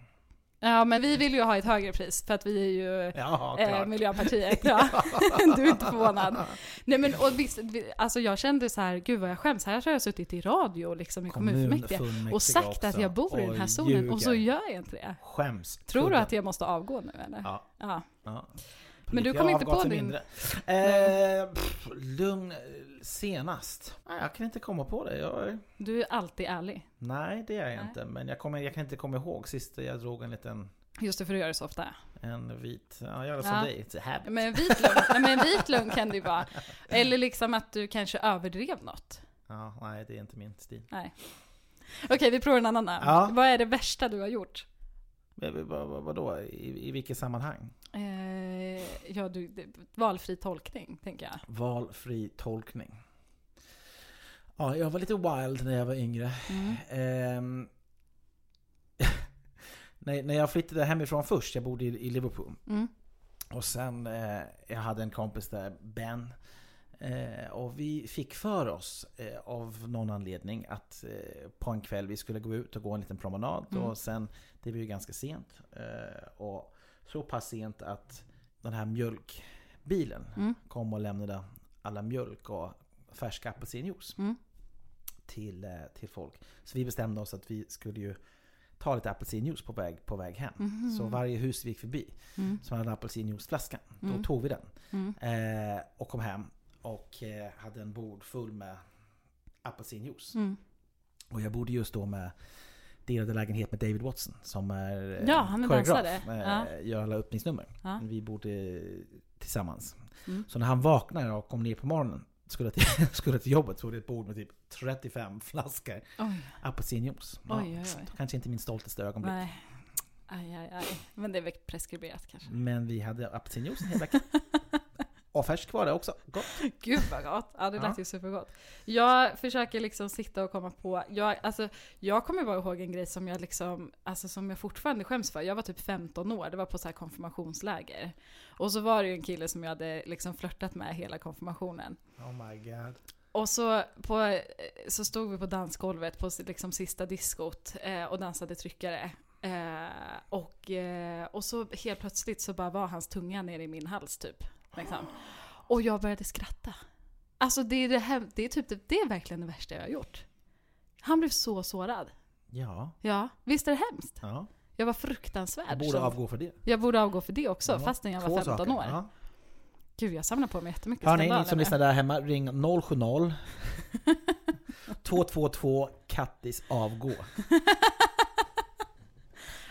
Ja, men vi vill ju ha ett högre pris för att vi är ju Ja, eh. Miljöpartiet. (laughs) Ja. (laughs) du är inte förvånad. Nej men och visst, vi- alltså jag kände så här, gud vad jag skäms. Här har jag suttit i radio liksom i kommunfullmäktige och sagt att också. jag bor i den här zonen och så gör jag inte det. Skäms. Tror du att jag måste avgå nu eller? Ja. Ja. Men du Jag kom har inte på din-. Eh, pff, lugn senast? Jag kan inte komma på det. Jag, Du är alltid ärlig. nej, det är jag Nej. inte. Men jag, kommer, jag kan inte komma ihåg sist jag drog en liten Just det, för du gör det så ofta. en vit, ja, jag gör som Ja. dig, it's a habit. Men en vit lögn, nej, men en vit lögn kan det ju vara. Eller liksom att du kanske överdrev något. Ja, nej, det är inte min stil. Nej. Okej, vi provar en annan. Ja. Vad är det värsta du har gjort? Vadå? I, I vilket sammanhang? Eh, ja, du, det, valfri tolkning, tänker jag. Valfri tolkning. Ja, jag var lite wild när jag var yngre. Mm. Ehm, (laughs) när, när jag flyttade hemifrån först, jag bodde i, i Liverpool. Mm. Och sen, eh, jag hade en kompis där, Ben. Eh, och vi fick för oss eh, av någon anledning att eh, på en kväll vi skulle gå ut och gå en liten promenad. Mm. Och sen, det var ju ganska sent. Eh, och så pass sent att den här mjölkbilen Mm. kom och lämnade alla mjölk och färsk apelsinjuice Mm. till, eh, till folk. Så vi bestämde oss att vi skulle ju ta lite apelsinjuice på väg, på väg hem. Mhm. Så varje hus vi gick förbi Mm. som hade apelsinjuiceflaskan, Mm. då tog vi den. Mm. Eh, och kom hem och eh, hade en bord full med apelsinjuice. Mm. Och jag bodde just då med delade lägenhet med David Watson som är eh, Ja, han är koreograf, eh, Ja. Gör alla öppningsnummer. Ja. Vi bodde tillsammans. Mm. Så när han vaknade och kom ner på morgonen skulle till, (laughs) skulle till jobbet så var det ett bord med typ 35 flaskor apelsinjuice. Ja. Kanske inte min stoltaste ögonblick. Nej. Aj, aj, aj. Men det är väl preskriberat kanske. Men vi hade apelsinjuice en hel vecka. (laughs) och färsk var det också. Gott. Gud vad gott! Ja, det lät Ja. ju supergott. Jag försöker liksom sitta och komma på, jag, alltså, jag kommer bara ihåg en grej som jag liksom, alltså som jag fortfarande skäms för. Jag var typ 15 år, det var på så här konfirmationsläger. Och så var det ju en kille som jag hade liksom flörtat med hela konfirmationen. Oh my god. Och så, på, så stod vi på dansgolvet på liksom sista diskot eh, och dansade tryckare. Eh, och, eh, och så helt plötsligt så bara var hans tunga nere i min hals typ. Liksom. Och jag började skratta. Alltså det är, det här, det är typ det, är verkligen det värsta jag har gjort. Han blev så sårad. Ja. Ja, visst är det hemskt? ja. Jag var fruktansvärd. Jag borde som- avgå för det. jag borde avgå för det också, Ja, fastän jag var Två 15 saker. år. Ja. Gud, jag samlar på mig jättemycket Hörni, skandaler ni som lyssnar där hemma, ring 070 222 (laughs) Kattis avgå. (laughs)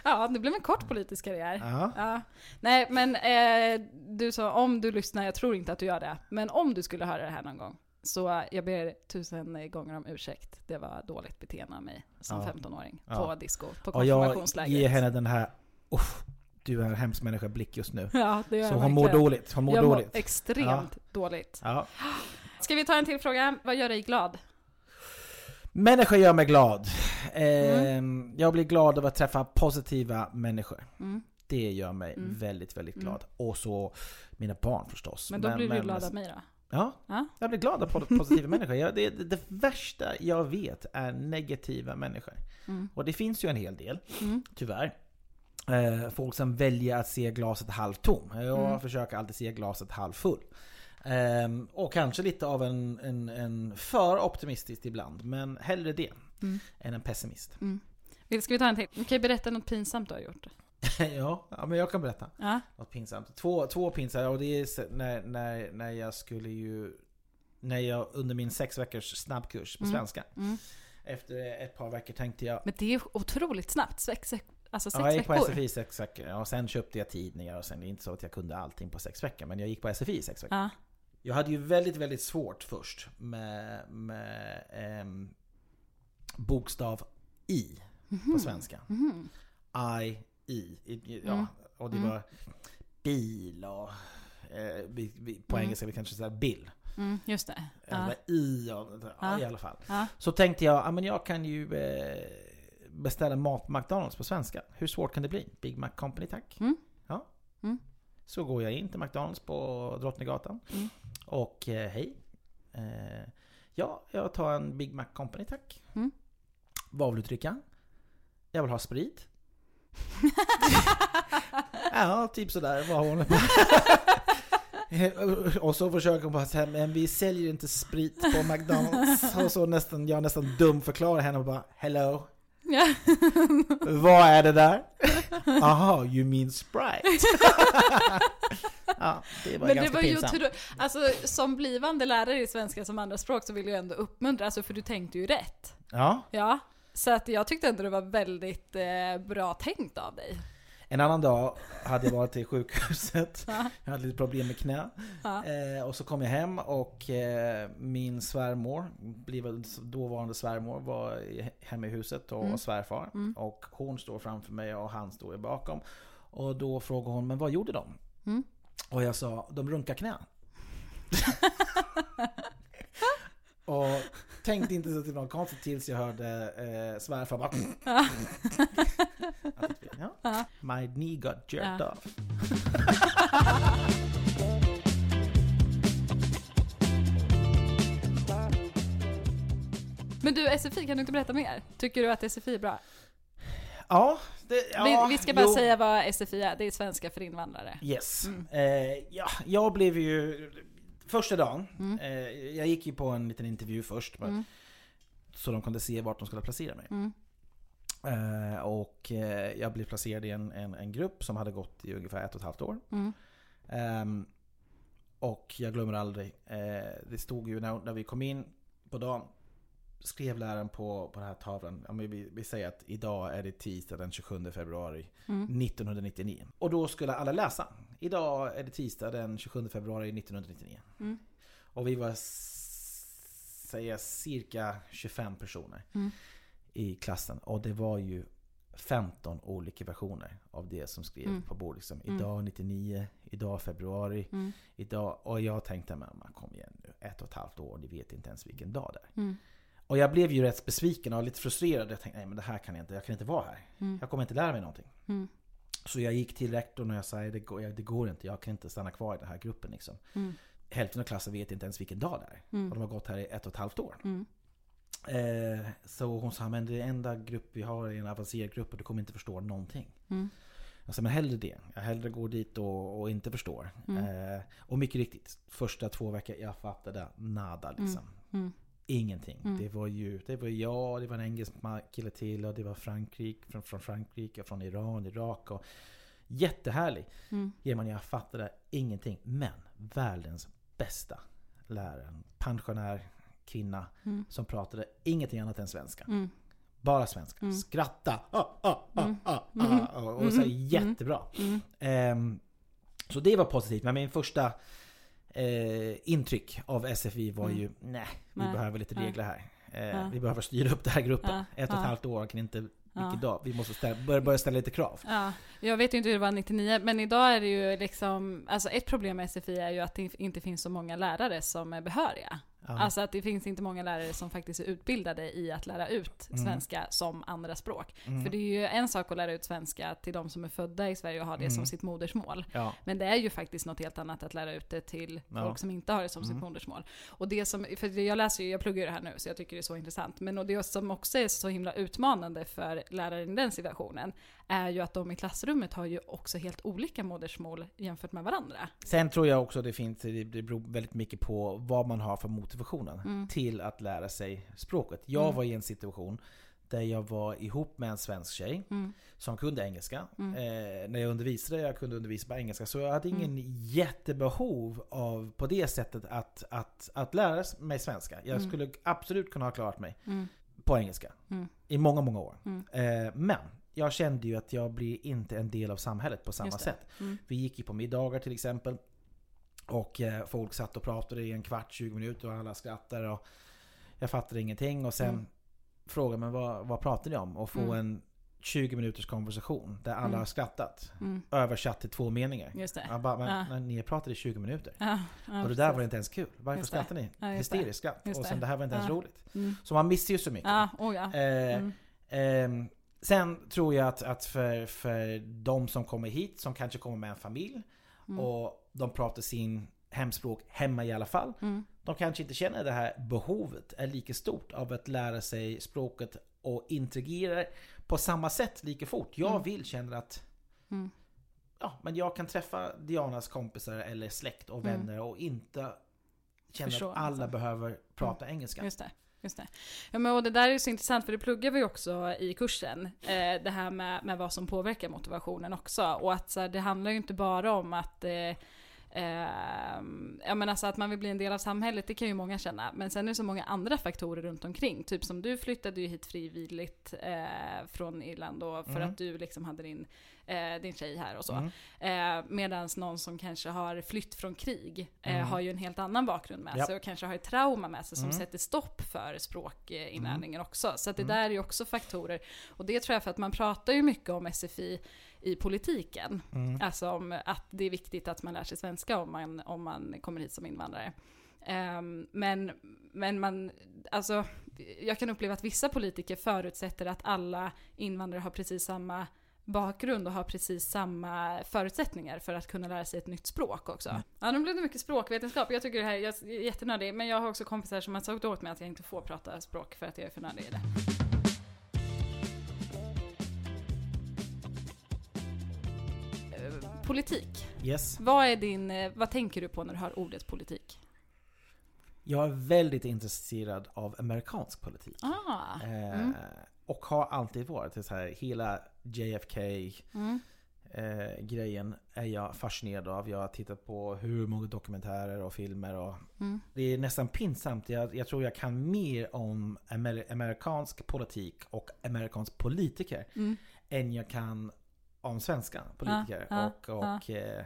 Ja, det blev en kort politisk karriär. Ja. Ja. Nej, men eh, du sa om du lyssnar, jag tror inte att du gör det, men om du skulle höra det här någon gång, så jag ber tusen gånger om ursäkt. Det var dåligt beteende av mig som Ja. 15-åring Ja. på disco, på Och jag konfirmationslägret. ger henne den här Uff, du är en hemsk människa blick just nu. Ja, det gör Så jag hon mår dåligt. Hon mår jag mår dåligt. extremt dåligt. Ja. Ska vi ta en till fråga? Vad gör dig glad? Människor gör mig glad. Ehm, Jag blir glad av att träffa positiva människor. Mm. Det gör mig Mm. väldigt, väldigt Mm. glad. Och så mina barn förstås. Men då blir du glad av mig då? Ja, Ja. jag blir glad av po- positiva (laughs) människor. Jag, det, det, värsta jag vet är negativa människor. Mm. Och det finns ju en hel del, Mm. tyvärr. Eh, folk som väljer att se glaset halvtom. Jag Mm. försöker alltid se glaset halvfull. Ehm, och kanske lite av en, en, en för optimistisk ibland, men hellre det Mm. än en pessimist. Vill- Ska vi ta en till? Du kan ju berätta något pinsamt du har gjort. (laughs) ja, ja, men jag kan berätta. Ja. Något pinsamt. Två, två pinsamma, och det är när, när, när jag skulle ju... När jag under min sex veckors snabbkurs på Mm. svenska. Mm. Efter ett par veckor tänkte jag... Men det är otroligt snabbt, sex, alltså sex Ja, jag gick på veckor. SFI sex veckor och sen köpte jag tidningar och sen det är inte så att jag kunde allting på sex veckor men jag gick på SFI sex veckor. Ja. Jag hade ju väldigt, väldigt svårt först med, med ehm, bokstav I på svenska. Mhm. I, I. I ja, Mm. och det Mm. var bil och eh, vi, vi, på Mm. engelska vi kanske säger bill. Mm, just det. Ja. Eller I, och, ja, Ja. i alla fall. Ja. Så tänkte jag, ja men jag kan ju eh, beställa mat på McDonalds på svenska. Hur svårt kan det bli? Big Mac Company tack. Mm. Ja. Så går jag in till McDonalds på Drottninggatan. Mm. Och eh, hej. Eh, ja, jag tar en Big Mac Company tack. Mm. Vad vill du dricka? Jag vill ha sprit. (laughs) ja, typ sådär var hon. (laughs) Och så försöker hon bara säga, men vi säljer inte sprit på McDonalds. (laughs) Och så nästan, jag nästan dum förklarar henne och bara, hello, Ja. (laughs) vad är det där? Aha, you mean Sprite? (laughs) ja, det var Men det ganska var ju pinsamt. otro... Alltså som blivande lärare i svenska som andraspråk så vill jag ändå uppmuntra, alltså för du tänkte ju rätt. Ja, Ja. Så att jag tyckte ändå det var väldigt eh, bra tänkt av dig. En annan dag hade jag varit till sjukhuset. (laughs) Ja. Jag hade lite problem med knä. Eh, och så kom jag hem och eh, min svärmor, dåvarande svärmor, var hemma i huset och Mm. svärfar. Mm. Och hon står framför mig och han står bakom. Och då frågade hon, men vad gjorde de? Mm. Och jag sa, de runkar knä. (laughs) och tänkte inte så det var konstigt tills jag hörde eh, svärfar bara... (laughs) Ja. My knee got jerked Ja. off. Men du, SFI, kan du inte berätta mer? Tycker du att SFI är bra? Ja, det, ja, vi, vi ska bara jo. säga vad SFI är, det är svenska för invandrare. Yes. Mm. Eh, ja, jag blev ju... Första dagen, Mm. eh, jag gick ju på en liten intervju först. Mm. Så de kunde se vart de skulle placera mig. Eh, och eh, jag blev placerad i en, en, en grupp som hade gått i ungefär ett och ett halvt år. Mm. Ehm, och jag glömmer aldrig, eh, det stod ju när, när vi kom in på dagen, skrev läraren på, på den här tavlan, ja, vi, vi säger att idag är det tisdag den 27 februari Mm. 1999. Och då skulle alla läsa. Idag är det tisdag den 27 februari 1999. Mm. Och vi var säga cirka 25 personer Mm. I klassen. Och det var ju 15 olika versioner av det som skrev Mm. på bordet. Liksom, Mm. idag 99, idag februari, Mm. idag... Och jag tänkte, mamma kom igen nu. Ett och ett halvt år, ni vet inte ens vilken dag det är. Mm. Och jag blev ju rätt besviken och lite frustrerad. Jag tänkte, nej men det här kan jag inte, jag kan inte vara här. Mm. Jag kommer inte lära mig någonting. Mm. Så jag gick till rektorn och jag sa det går, det går inte, jag kan inte stanna kvar i den här gruppen. Liksom. Hälften av klassen vet inte ens vilken dag det är. Och de har gått här i ett och ett halvt år. Mm. Eh, så hon sa, men det enda grupp vi har är en avancerad grupp och du kommer inte förstå någonting. Mm. Jag sa, men hellre det. Jag hellre går dit och, och inte förstår. Mm. Eh, och mycket riktigt, första två veckor jag fattade nada liksom. Mm. ingenting. Mm. Det var ju det var jag, det var en engelsk kille till och det var Frankrike, från, från Frankrike, från Iran, Irak och Jättehärlig. Mm. German, jag fattade ingenting. Men världens bästa lärare. Pensionär kvinna Mm. som pratade ingenting annat än svenska. Mm. Bara svenska. Mm. Skratta! Ah, ah, ah, Mm. ah, Mm. ah, och och så här, Mm. jättebra. Mm. Ehm, så det var positivt. Men min första eh, intryck av SFI var Mm. ju nej, vi Nej. behöver lite regler här. Eh, Ja. Vi behöver styra upp den här gruppen. Ja. Ett och ett Ja. halvt år kan inte vilken dag. Vi måste ställa, börja, börja ställa lite krav. Ja, jag vet ju inte hur det var 99, men idag är det ju liksom, alltså ett problem med SFI är ju att det inte finns så många lärare som är behöriga. Ja. Alltså att det finns inte många lärare som faktiskt är utbildade i att lära ut Mm. svenska som andra språk. Mm. För det är ju en sak att lära ut svenska till de som är födda i Sverige och har det Mm. som sitt modersmål. ja. Men det är ju faktiskt något helt annat att lära ut det till Ja. folk som inte har det som Mm. sitt modersmål. Och det som, för jag läser ju, jag pluggar ju det här nu så jag tycker det är så intressant. Men och det som också är så himla utmanande för läraren i den situationen är ju att de i klassrummet har ju också helt olika modersmål jämfört med varandra. Sen tror jag också det finns, det beror väldigt mycket på vad man har för motivationen Mm. till att lära sig språket. Jag Mm. var i en situation där jag var ihop med en svensk tjej Mm. som kunde engelska. Mm. Eh, när jag undervisade, jag kunde undervisa på engelska. Så jag hade ingen Mm. jättebehov av, på det sättet, att, att, att lära mig svenska. Jag Mm. skulle absolut kunna ha klarat mig Mm. på engelska. Mm. I många, många år. Mm. Eh, men jag kände ju att jag blir inte en del av samhället på samma sätt. Mm. Vi gick ju på middagar till exempel. Och eh, folk satt och pratade i en kvart, 20 minuter och alla skrattade. Och jag fattade ingenting. Och sen Mm. frågade man vad, vad pratar ni om? Och få Mm. en 20 minuters konversation där alla Mm. har skrattat. Mm. Översatt till två meningar. Just det. Jag bara, men, Ja. ni pratade i 20 minuter. Ja, ja, och det där var inte ens kul. Varför Just skrattar ni? Ja. Hysteriskt skratt. Och sen det här var inte ens roligt. Mm. Så man missar ju så mycket. Oh. Eh. Ehm, sen tror jag att, att för, för de som kommer hit, som kanske kommer med en familj Mm. och de pratar sin hemspråk hemma i alla fall. Mm. De kanske inte känner det här behovet är lika stort av att lära sig språket och integrera på samma sätt lika fort. Jag Mm. vill känna att Mm. ja, men jag kan träffa Dianas kompisar eller släkt och Mm. vänner och inte känna Förstå, att alla alltså. behöver prata engelska. Just det. Just det. Ja, men och det där är ju så intressant för det pluggar vi också i kursen. Eh, det här med, med vad som påverkar motivationen också. Och att så här, det handlar ju inte bara om att Eh, ja men alltså att man vill bli en del av samhället, det kan ju många känna. Men sen är det så många andra faktorer runt omkring. Typ som du flyttade ju hit frivilligt eh, från Irland då för Mm. att du liksom hade din, eh, din tjej här och så. Mm. Eh, Medan någon som kanske har flytt från krig eh, Mm. har ju en helt annan bakgrund med Japp. sig och kanske har ett trauma med sig som Mm. sätter stopp för språkinlärningen också. Så att det Mm. där är ju också faktorer. Och det tror jag för att man pratar ju mycket om SFI i politiken. Mm. Alltså om att det är viktigt att man lär sig svenska om man, om man kommer hit som invandrare. Ehm, men, men man, alltså, jag kan uppleva att vissa politiker förutsätter att alla invandrare har precis samma bakgrund och har precis samma förutsättningar för att kunna lära sig ett nytt språk också. Mm. Ja, nu blev det mycket språkvetenskap. Jag tycker det här jag är jättenördig, men jag har också kompisar som har sagt åt mig att jag inte får prata språk för att jag är för nördig i det. Politik. Yes. Vad, är din, eh, vad tänker du på när du hör ordet politik? Jag är väldigt intresserad av amerikansk politik. Ah, Eh, mm. Och har alltid varit. Så här, hela JFK mm, eh, grejen är jag fascinerad av. Jag har tittat på hur många dokumentärer och filmer och mm, det är nästan pinsamt. Jag, jag tror jag kan mer om amer, amerikansk politik och amerikansk politiker mm, än jag kan om svenska politiker. ja, och och eh,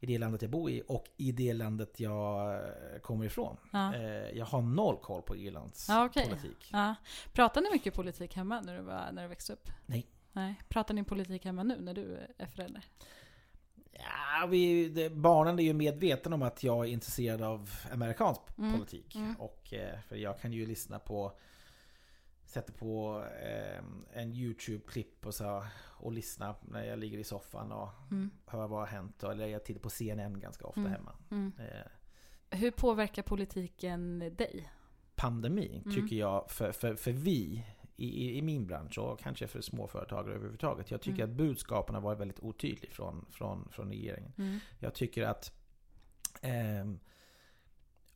i det landet jag bor i och i det landet jag eh, kommer ifrån. ja. Eh, jag har noll koll på Irlands Ja, okej. politik. Ja. Pratar ni mycket politik hemma när du, var, när du växte upp? Nej. Nej. Pratar ni politik hemma nu när du är förälder? Ja, vi, det, barnen är ju medvetna om att jag är intresserad av amerikansk Mm, politik. mm. Och, för jag kan ju lyssna på Sätter på eh, en YouTube-klipp och, så, och lyssna när jag ligger i soffan och Mm. hör vad har hänt. Eller jag tittar på CNN ganska ofta Mm. hemma. Mm. Eh, Hur påverkar politiken dig? pandemi Mm. tycker jag, för, för, för vi i, i, min bransch och kanske för småföretagare överhuvudtaget. Jag tycker Mm. att budskapen har varit väldigt otydliga från, från, från regeringen. Mm. Jag tycker att ehm,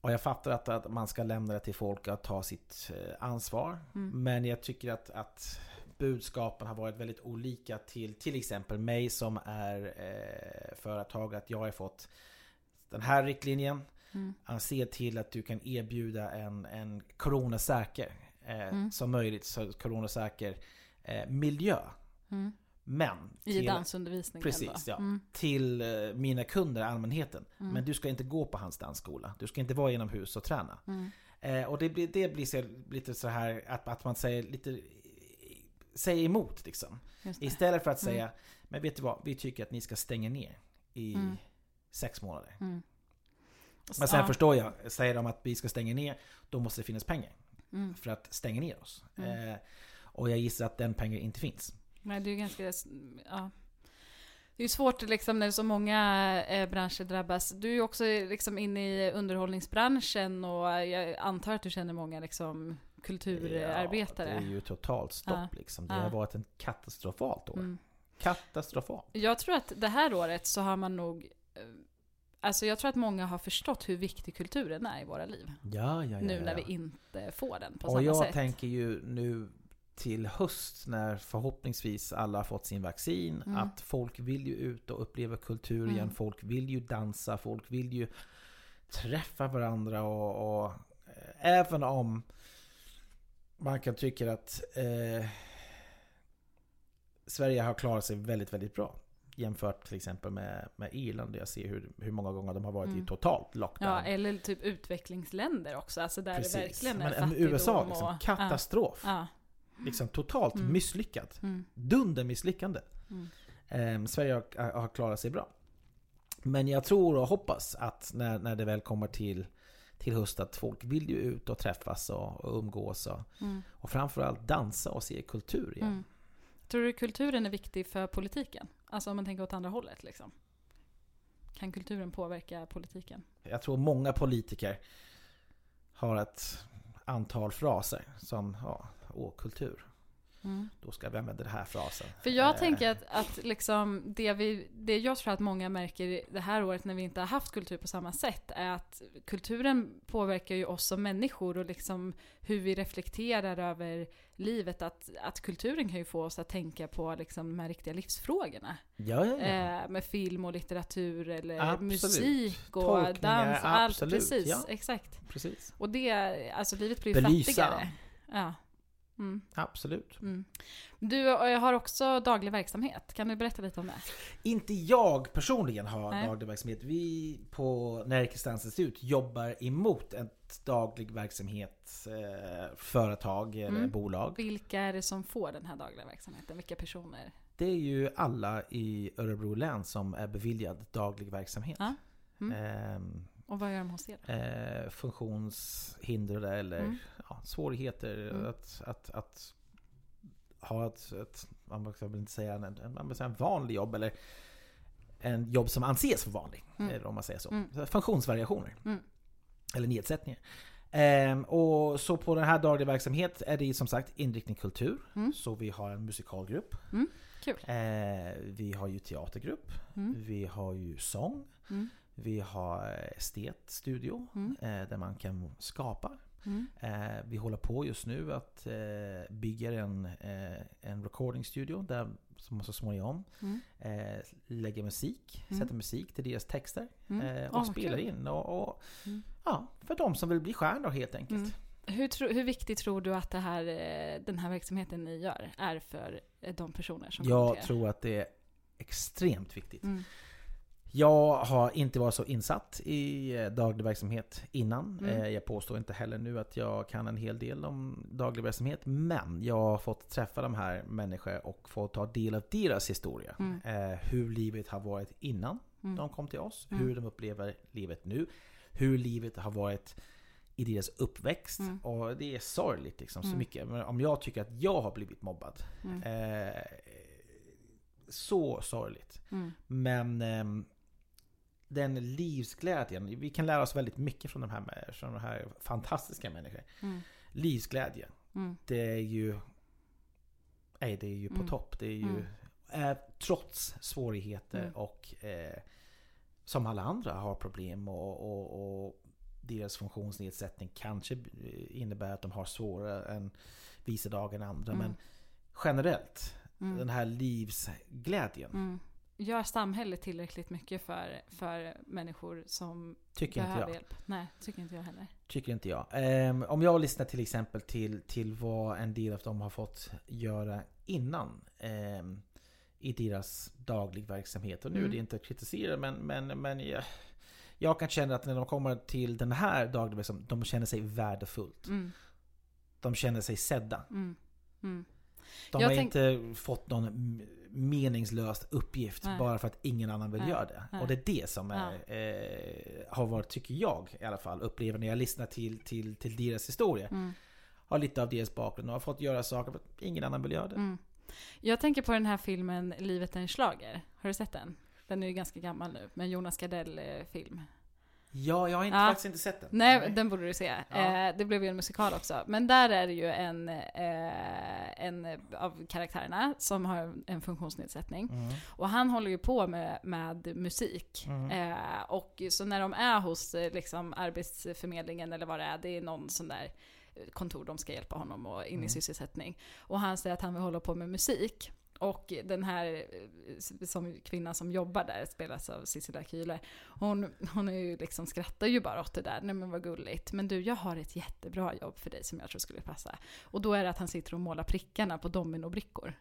och jag fattar att, att man ska lämna det till folk att ta sitt eh, ansvar. Mm. Men jag tycker att, att budskapen har varit väldigt olika till till exempel mig som är eh, företag. Att jag har fått den här riktlinjen. Mm. Att se till att du kan erbjuda en, en coronasäker, eh, Mm. som möjligt, så coronasäker eh, miljö. Mm. Men I till, dansundervisningen Precis, ja. Mm. till eh, mina kunder, allmänheten. Mm. Men du ska inte gå på hans dansskola. Du ska inte vara inomhus och träna. Mm. Eh, och det blir, det blir så, lite så här att, att man säger lite säger emot liksom. Istället för att Mm. säga Men vet du vad? Vi tycker att ni ska stänga ner i Mm. sex månader. Mm. Men sen Ja. förstår jag, säger de att vi ska stänga ner Då måste det finnas pengar för att stänga ner oss. Eh, och jag gissar att den pengen inte finns. Men det är ju ganska, ja. Det är svårt liksom när så många eh, branscher drabbas. Du är ju också liksom inne i underhållningsbranschen och jag antar att du känner många liksom kulturarbetare. Ja, det är ju totalt stopp Ja. liksom. Det Ja. har varit en katastrofalt år. Mm. Katastrofalt. Jag tror att det här året så har man nog eh, Alltså jag tror att många har förstått hur viktig kulturen är i våra liv. Ja, ja, ja. nu när vi inte får den på Och samma jag sätt. tänker ju nu till höst när förhoppningsvis alla har fått sin vaccin. Mm. Att folk vill ju ut och uppleva kultur Mm. igen. Folk vill ju dansa. Folk vill ju träffa varandra. Och, och eh, även om man kan tycka att eh, Sverige har klarat sig väldigt, väldigt bra. Jämfört till exempel med, med Irland. Där jag ser hur, hur många gånger de har varit Mm. i totalt lockdown. Ja, eller typ utvecklingsländer också. Alltså där det verkligen är Men, fattigdom USA liksom, katastrof. Ja, Liksom totalt Mm. misslyckat. Mm. Dunder misslyckande. Mm. Ehm, Sverige har, har klarat sig bra. Men jag tror och hoppas att när, när det väl kommer till, till höst att folk vill ju ut och träffas och, och umgås och, Mm. och framförallt dansa och se kultur igen. Mm. Tror du kulturen är viktig för politiken? Alltså om man tänker åt andra hållet liksom. Kan kulturen påverka politiken? Jag tror många politiker har ett antal fraser som ja, åh, kultur. Mm. Då ska vi använda den här frasen. För jag Eh, tänker att, att liksom det, vi, det jag tror att många märker det här året när vi inte har haft kultur på samma sätt är att kulturen påverkar ju oss som människor och liksom hur vi reflekterar över livet. Att, att kulturen kan ju få oss att tänka på liksom de här riktiga livsfrågorna. Ja, ja, ja. Eh, med film och litteratur eller Absolut. musik och Tolkningar, dans. Allt, absolut, precis, exakt. Precis. Och det, alltså livet blir ju Belysa. fattigare. Ja. Mm, Absolut. mm. Du eh, har också daglig verksamhet. Kan du berätta lite om det? Inte jag personligen har Nej. daglig verksamhet. Vi på Närkes Dansinstitut jobbar emot ett daglig verksamhet eh, företag eller Mm. bolag. Vilka är det som får den här dagliga verksamheten? Vilka personer? Det är ju alla i Örebro län som är beviljad daglig verksamhet. Ja. Mm. Ehm, Och vad gör de hos er? eh, funktionshindrade eller Mm. ja, svårigheter Mm. att, att, att ha ett, ett man väl inte säga en, en, vill en vanlig jobb eller en jobb som anses för vanlig. Mm. Om man säger så. Mm. Funktionsvariationer. Mm. Eller nedsättningar. Ehm, och så på den här dagliga verksamhet är det som sagt inriktning kultur. Mm. Så vi har en musikalgrupp. Mm. Eh, vi har ju teatergrupp. Vi har ju sång. Mm. Vi har estetstudio Mm. eh, där man kan skapa. Mm. Eh, vi håller på just nu att eh, bygga en, eh, en recording studio där som så småningom Mm. eh, lägger musik, Mm. sätter musik till deras texter Mm. eh, och Ah, spelar kul. in. Och, och, Mm. ja, för de som vill bli stjärnor helt enkelt. Mm. Hur, tro, hur viktigt tror du att det här, eh, den här verksamheten ni gör är för eh, de personer som Jag tror att det är extremt viktigt. Jag har inte varit så insatt i eh, daglig verksamhet innan. Mm. Eh, Jag påstår inte heller nu att jag kan en hel del om daglig verksamhet. Men jag har fått träffa de här människorna och få ta del av deras historia. Mm. Eh, Hur livet har varit innan Mm. de kom till oss. Mm. Hur de upplever livet nu. Hur livet har varit i deras uppväxt. Mm. Och det är sorgligt liksom så Mm. mycket. Men om jag tycker att jag har blivit mobbad. Eh, så sorgligt. Men ehm, den livsglädjen, vi kan lära oss väldigt mycket från de här, från de här fantastiska människorna. Mm. Livsglädje, Mm. det är ju... Nej, det är ju på Mm. topp. Det är ju... Eh, trots svårigheter Mm. och eh, som alla andra har problem och, och, och deras funktionsnedsättning kanske innebär att de har svårare än vissa dagar än andra. Mm. Men generellt, den här livsglädjen. Gör samhället tillräckligt mycket för, för människor som tycker inte behöver jag. hjälp? Nej, tycker inte jag heller. Tycker inte jag. Ehm, om jag lyssnar till exempel till, till vad en del av dem har fått göra innan ehm, i deras daglig verksamhet. Och nu är Mm. det inte att kritisera men, men, men jag, jag kan känna att när de kommer till den här dagliga verksamheten, de känner sig värdefullt. Mm. De känner sig sedda. Mm. Mm. De Jag har tänk- inte fått någon meningslös uppgift Nej. bara för att ingen annan vill Nej. göra det. Nej. Och det är det som är, eh, har varit, tycker jag i alla fall, upplever när jag lyssnar till, till, till deras historia. Mm. Har lite av deras bakgrund och har fått göra saker för att ingen annan vill göra det. Mm. Jag tänker på den här filmen Livet är en schlager. Har du sett den? Den är ju ganska gammal nu, men Jonas Gardell-film. Ja, jag har inte, Ja. faktiskt inte sett den. Nej, den borde du se. Ja. Eh, det blev ju en musikal också. Men där är det ju en, eh, en av karaktärerna som har en funktionsnedsättning. Mm. Och han håller ju på med, med musik. Mm. Eh, och så när de är hos eh, liksom, Arbetsförmedlingen eller vad det är, det är någon sån där kontor de ska hjälpa honom och in i Mm. sysselsättning. Och han säger att han vill hålla på med musik. Och den här eh, som, kvinnan som jobbar där spelas av Sissela Kyle. Hon, hon är ju liksom, skrattar ju bara åt det där. Nej men vad gulligt. Men du, jag har ett jättebra jobb för dig som jag tror skulle passa. Och då är det att han sitter och målar prickarna på dominobrickor.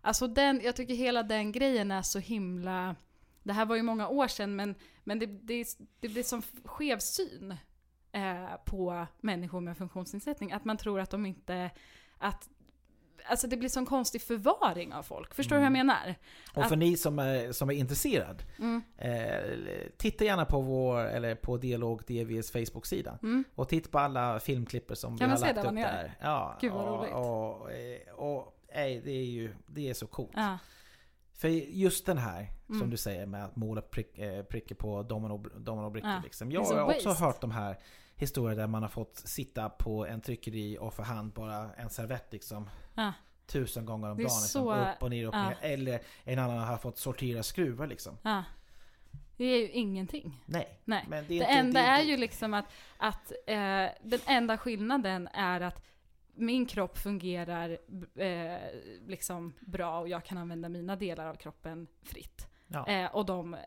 Alltså den, jag tycker hela den grejen är så himla... Det här var ju många år sedan men, men det, det, det blir som skev syn eh, på människor med funktionsnedsättning. Att man tror att de inte... Att, alltså det blir sån konstig förvaring av folk. Förstår du hur jag menar? Och för ni som är, som är intresserad, Mm. eh, titta gärna på vår, eller på Dialog DVs Facebook-sida. Mm. Och titta på alla filmklipper som Kan vi har lagt upp där. Ja, Gud, vad och, roligt. Och, eh, och, och nej, det är ju det är så coolt. Ja. För just den här, Mm. som du säger med att måla prick, eh, prickar på domino, dominobrickor. Ja. Liksom. Jag har också waste. hört de här historier där man har fått sitta på en tryckeri och för hand bara en servett liksom. Ja. Tusen gånger om Det är dagen. Liksom, så- upp och ner, upp och ja. ner. Eller en annan har fått sortera skruvar liksom. ja. Det är ju ingenting. Nej. Nej. Men det, Det är inte, enda det är inte- ju liksom att, att eh, den enda skillnaden är att min kropp fungerar eh, liksom bra och jag kan använda mina delar av kroppen fritt. Ja. Eh, och, de, eh,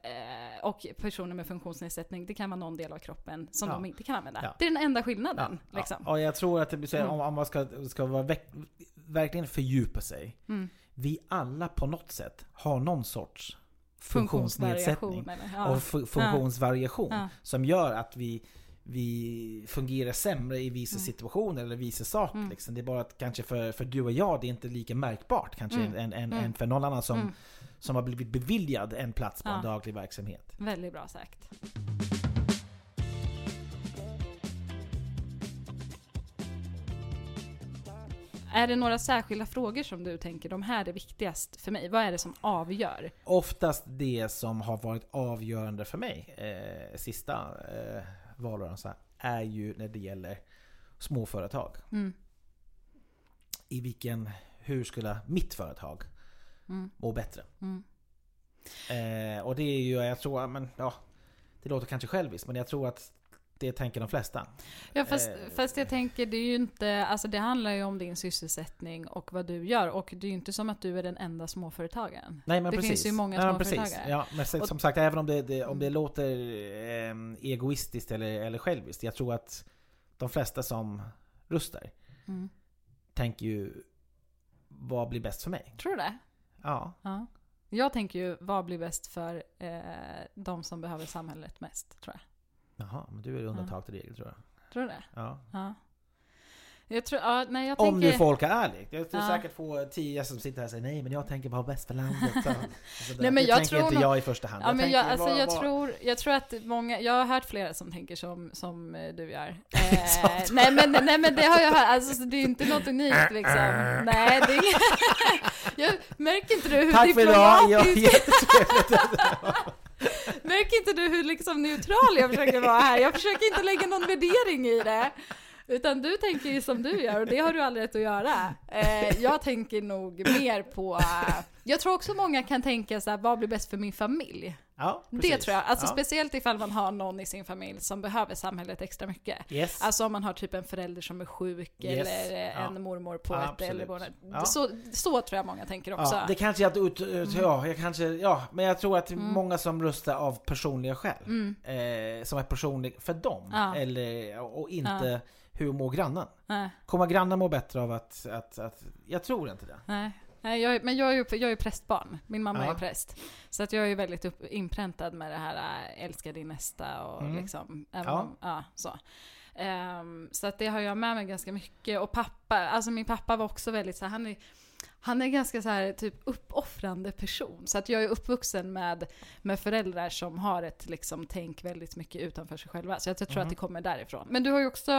och personer med funktionsnedsättning, det kan vara någon del av kroppen som Ja. de inte kan använda. Ja. Det är den enda skillnaden. Ja, Liksom. ja. Jag tror att det blir så Mm. om, man ska, ska vara veck, verkligen fördjupa sig. Mm. Vi alla på något sätt har någon sorts funktionsnedsättning. Eller, ja. och fu- funktionsvariation Ja. som gör att vi, vi fungerar sämre i vissa Mm. situationer eller vissa saker. Mm. Liksom. Det är bara att kanske för, för du och jag det är inte lika märkbart kanske Mm. än, än, Mm. än för någon annan som, Mm. som har blivit beviljad en plats på en Ja. daglig verksamhet. Väldigt bra sagt. Är det några särskilda frågor som du tänker, de här är viktigast för mig? Vad är det som avgör? Oftast det som har varit avgörande för mig eh, sista eh, valrörelsen är ju när det gäller småföretag. Mm. I vilken, hur skulle mitt företag Mm. må bättre? Mm. Eh, och det är ju, jag tror, men ja, det låter kanske själviskt, men jag tror att det tänker de flesta. Ja, fast, Eh. fast jag tänker, det är ju inte, alltså det handlar ju om din sysselsättning och vad du gör. Och det är ju inte som att du är den enda småföretagaren. Nej men Det precis. finns ju många Nej, men precis. småföretagare. Ja, men Och- som sagt, även om det, det, om det Mm. låter eh, egoistiskt eller, eller själviskt, jag tror att de flesta som röstar Mm. tänker ju vad blir bäst för mig? Tror du det? Ja. Ja. Jag tänker ju, vad blir bäst för eh, de som behöver samhället mest, tror jag. Jaha, men du är undantag till regel tror jag. Tror du det? Ja. Ja. Jag tror, ja, nej jag Om tänker... nu folk är ärliga. Jag tror Ja. säkert få tio som sitter här och säger nej men jag tänker bara bäst för landet. (laughs) Så, så Nej, men jag tänker tror inte nog- jag i första hand. Ja, men tänker jag, alltså, vad- jag, vad- tror, jag tror att många, jag har hört flera som tänker som, som eh, du gör. (laughs) Eh, nej, men, nej men det har jag hört, alltså, så det är inte något unikt liksom. Nej, det är (laughs) jag Märker inte du hur Tack för idag, ja, diplomatisk, jättetrevligt märker inte du hur liksom neutral jag försöker vara här? Jag försöker inte lägga någon värdering i det. Utan du tänker ju som du gör och det har du all rätt att göra. Eh, jag tänker nog mer på, jag tror också många kan tänka så här, vad blir bäst för min familj? Ja, Det tror jag. Alltså ja. speciellt ifall man har någon i sin familj som behöver samhället extra mycket. Yes. Alltså om man har typ en förälder som är sjuk Yes. eller Ja. en mormor på ett äldreboende. Ja. Så, så tror jag många tänker också. Ja, det kanske att ut, ut, ja, jag kanske, ja, men jag tror att Mm. många som röstar av personliga skäl. Mm. Eh, som är personlig för dem. Eller, och inte hur mår grannen. Nej, Kommer grannen må bättre av att, att, att jag tror inte det. nej. Nej jag, men jag är ju jag är prästbarn. Min mamma Ja. är präst. Så att jag är ju väldigt upp, inpräntad med det här äh, älska din nästa och Mm. liksom. Ja. om, ja, så. Ehm, så att det har jag med mig ganska mycket. Och pappa, alltså min pappa var också väldigt så här, han är han är ganska så här typ uppoffrande person. Så att jag är uppvuxen med, med föräldrar som har ett liksom tänk väldigt mycket utanför sig själva. Så jag tror Mhm. att det kommer därifrån. Men du har ju också,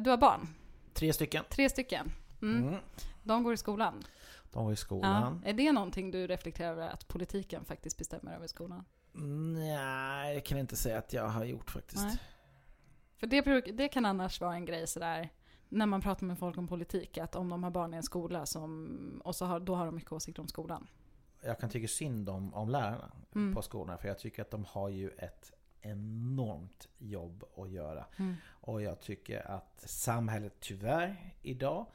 du har barn. Tre stycken. Tre stycken. Mm. Mm. De går i skolan. De var i Ja. skolan. Är det någonting du reflekterar över att politiken faktiskt bestämmer över skolan? Nej, jag kan inte säga att jag har gjort faktiskt. Nej. För det, det kan annars vara en grej sådär när man pratar med folk om politik, att om de har barn i en skola som, och så har, då har de mycket åsikter om skolan. Jag kan tycka synd om, om lärarna Mm. på skolorna för jag tycker att de har ju ett enormt jobb att göra. Mm. Och jag tycker att samhället tyvärr idag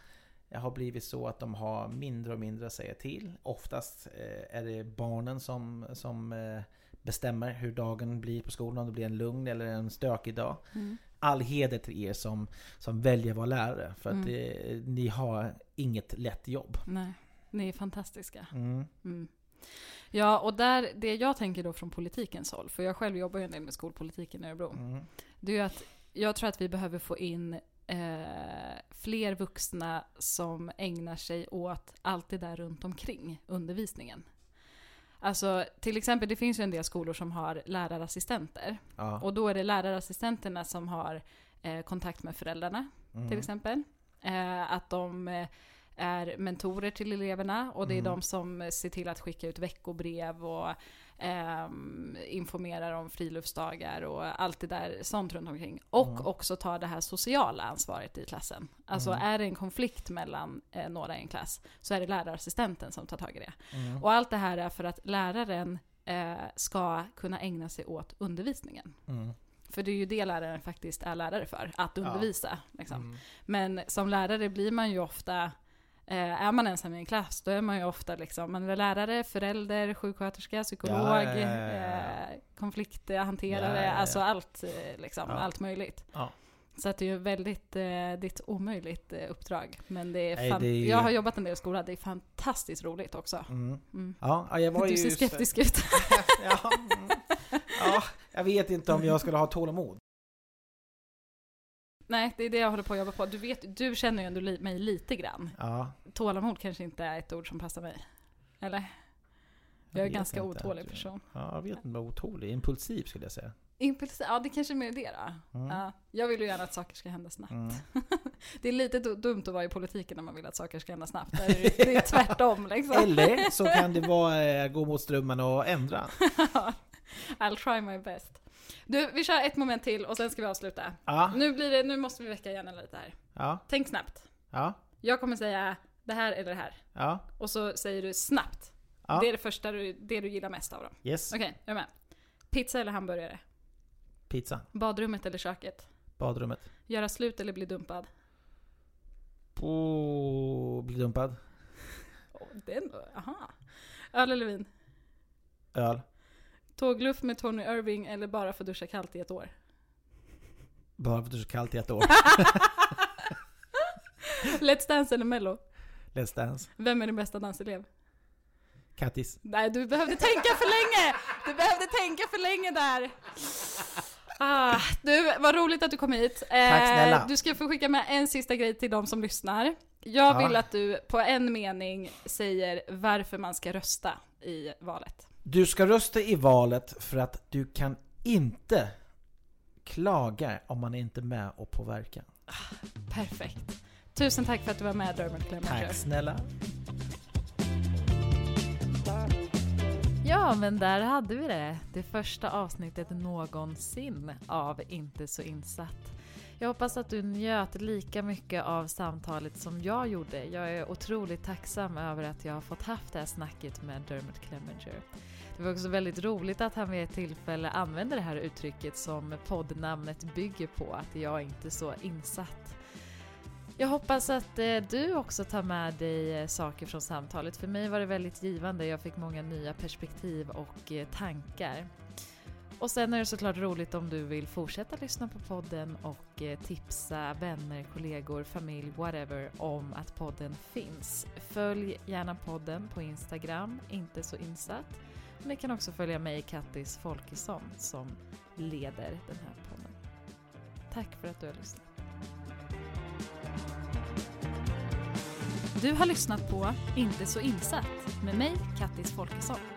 har blivit så att de har mindre och mindre att säga till. Oftast eh, är det barnen som, som eh, bestämmer hur dagen blir på skolan, om det blir en lugn eller en stökig dag. Mm. All heder till er som, som väljer att vara lärare för att Mm. eh, ni har inget lätt jobb. Nej, ni är fantastiska. Mm. Mm. Ja, och där, det jag tänker då från politikens håll, för jag själv jobbar ju en del med skolpolitiken i Örebro, Mm. det är ju att jag tror att vi behöver få in eh, fler vuxna som ägnar sig åt allt det där runt omkring undervisningen. Alltså till exempel, det finns ju en del skolor som har lärarassistenter. Ja. Och då är det lärarassistenterna som har eh, kontakt med föräldrarna Mm. till exempel. Eh, att de eh, är mentorer till eleverna och det är Mm. de som ser till att skicka ut veckobrev och ehm, informerar om friluftsdagar och allt det där sånt runt omkring. Och Mm. också tar det här sociala ansvaret i klassen. Alltså Mm. är det en konflikt mellan eh, några i en klass så är det lärarassistenten som tar tag i det. Mm. Och allt det här är för att läraren eh, ska kunna ägna sig åt undervisningen. Mm. För det är ju det läraren faktiskt är lärare för, att undervisa. Liksom. Mm. Men som lärare blir man ju ofta, eh, är man ensam i en klass, då är man ju ofta liksom, man är lärare, förälder, sjuksköterska, psykolog, Ja, ja, ja. Eh, konflikthanterare, alltså allt, eh, liksom, allt möjligt. Så att det är ju väldigt, eh, det är ett omöjligt eh, uppdrag. Men det är, Nej, fan, det är jag har jobbat en del i skolan, det är fantastiskt roligt också. Mm. Mm. Ja, ja, jag var Du ju... ser skeptisk ut. (laughs) mm. ja, jag vet inte om jag skulle ha tålamod. Nej, det är det jag håller på att jobba på. Du, vet, du känner ju ändå li- mig lite grann. Ja, Tålamod kanske inte är ett ord som passar mig. Eller? Jag är en ganska inte. otålig person. Ja, jag vet inte vad otålig. Impulsiv skulle jag säga. Impuls, ja det kanske är mer det då. Mm. Ja, jag vill ju gärna att saker ska hända snabbt. Mm. (laughs) Det är lite du- dumt att vara i politiken när man vill att saker ska hända snabbt. Det är, det är (laughs) tvärtom liksom. Eller så kan det (laughs) vara eh, gå mot strömmen och ändra. I'll try my best. Du, vi kör ett moment till och sen ska vi avsluta. Ja, Nu, blir det, nu måste vi väcka hjärnan lite här. ja, Tänk snabbt. ja, Jag kommer säga det här eller det här. ja. Och så säger du snabbt. ja. Det är det första du, det du gillar mest av dem. Yes, Okej, är du med? Pizza eller hamburgare? pizza. Badrummet eller köket? Badrummet. Göra slut eller bli dumpad? På... Bli dumpad. Oh, den, aha. Öl eller vin? Öl. Tågluff med Tony Irving eller bara få duscha kallt i ett år? Bara för att det är så kallt i ett år. (laughs) Let's Dance eller Mello? Let's Dance. Vem är din bästa danselev? Kattis. Nej, du behövde tänka för länge! Du behövde tänka för länge där! Ah, du, vad roligt att du kom hit. Eh, Tack snälla. Du ska få skicka med en sista grej till de som lyssnar. Jag Ja. vill att du på en mening säger varför man ska rösta i valet. Du ska rösta i valet för att du kan inte klaga om man inte är med och påverkar. Perfekt. Tusen tack för att du var med Dermot Clemenger. Tack snälla. Ja, men där hade vi det. Det första avsnittet någonsin av Inte så insatt. Jag hoppas att du njöt lika mycket av samtalet som jag gjorde. Jag är otroligt tacksam över att jag har fått haft det här snacket med Dermot Clemenger. Det var också väldigt roligt att han vid ett tillfälle använde det här uttrycket som poddnamnet bygger på, att jag inte är så insatt. Jag hoppas att eh, du också tar med dig eh, saker från samtalet. För mig var det väldigt givande. Jag fick många nya perspektiv och eh, tankar. Och sen är det såklart roligt om du vill fortsätta lyssna på podden och eh, tipsa vänner, kollegor, familj, whatever om att podden finns. Följ gärna podden på Instagram, inte så insatt. Ni kan också följa mig, Kattis Folkesson, som leder den här podden. Tack för att du har lyssnat. Du har lyssnat på Inte så insatt med mig, Kattis Folkesson.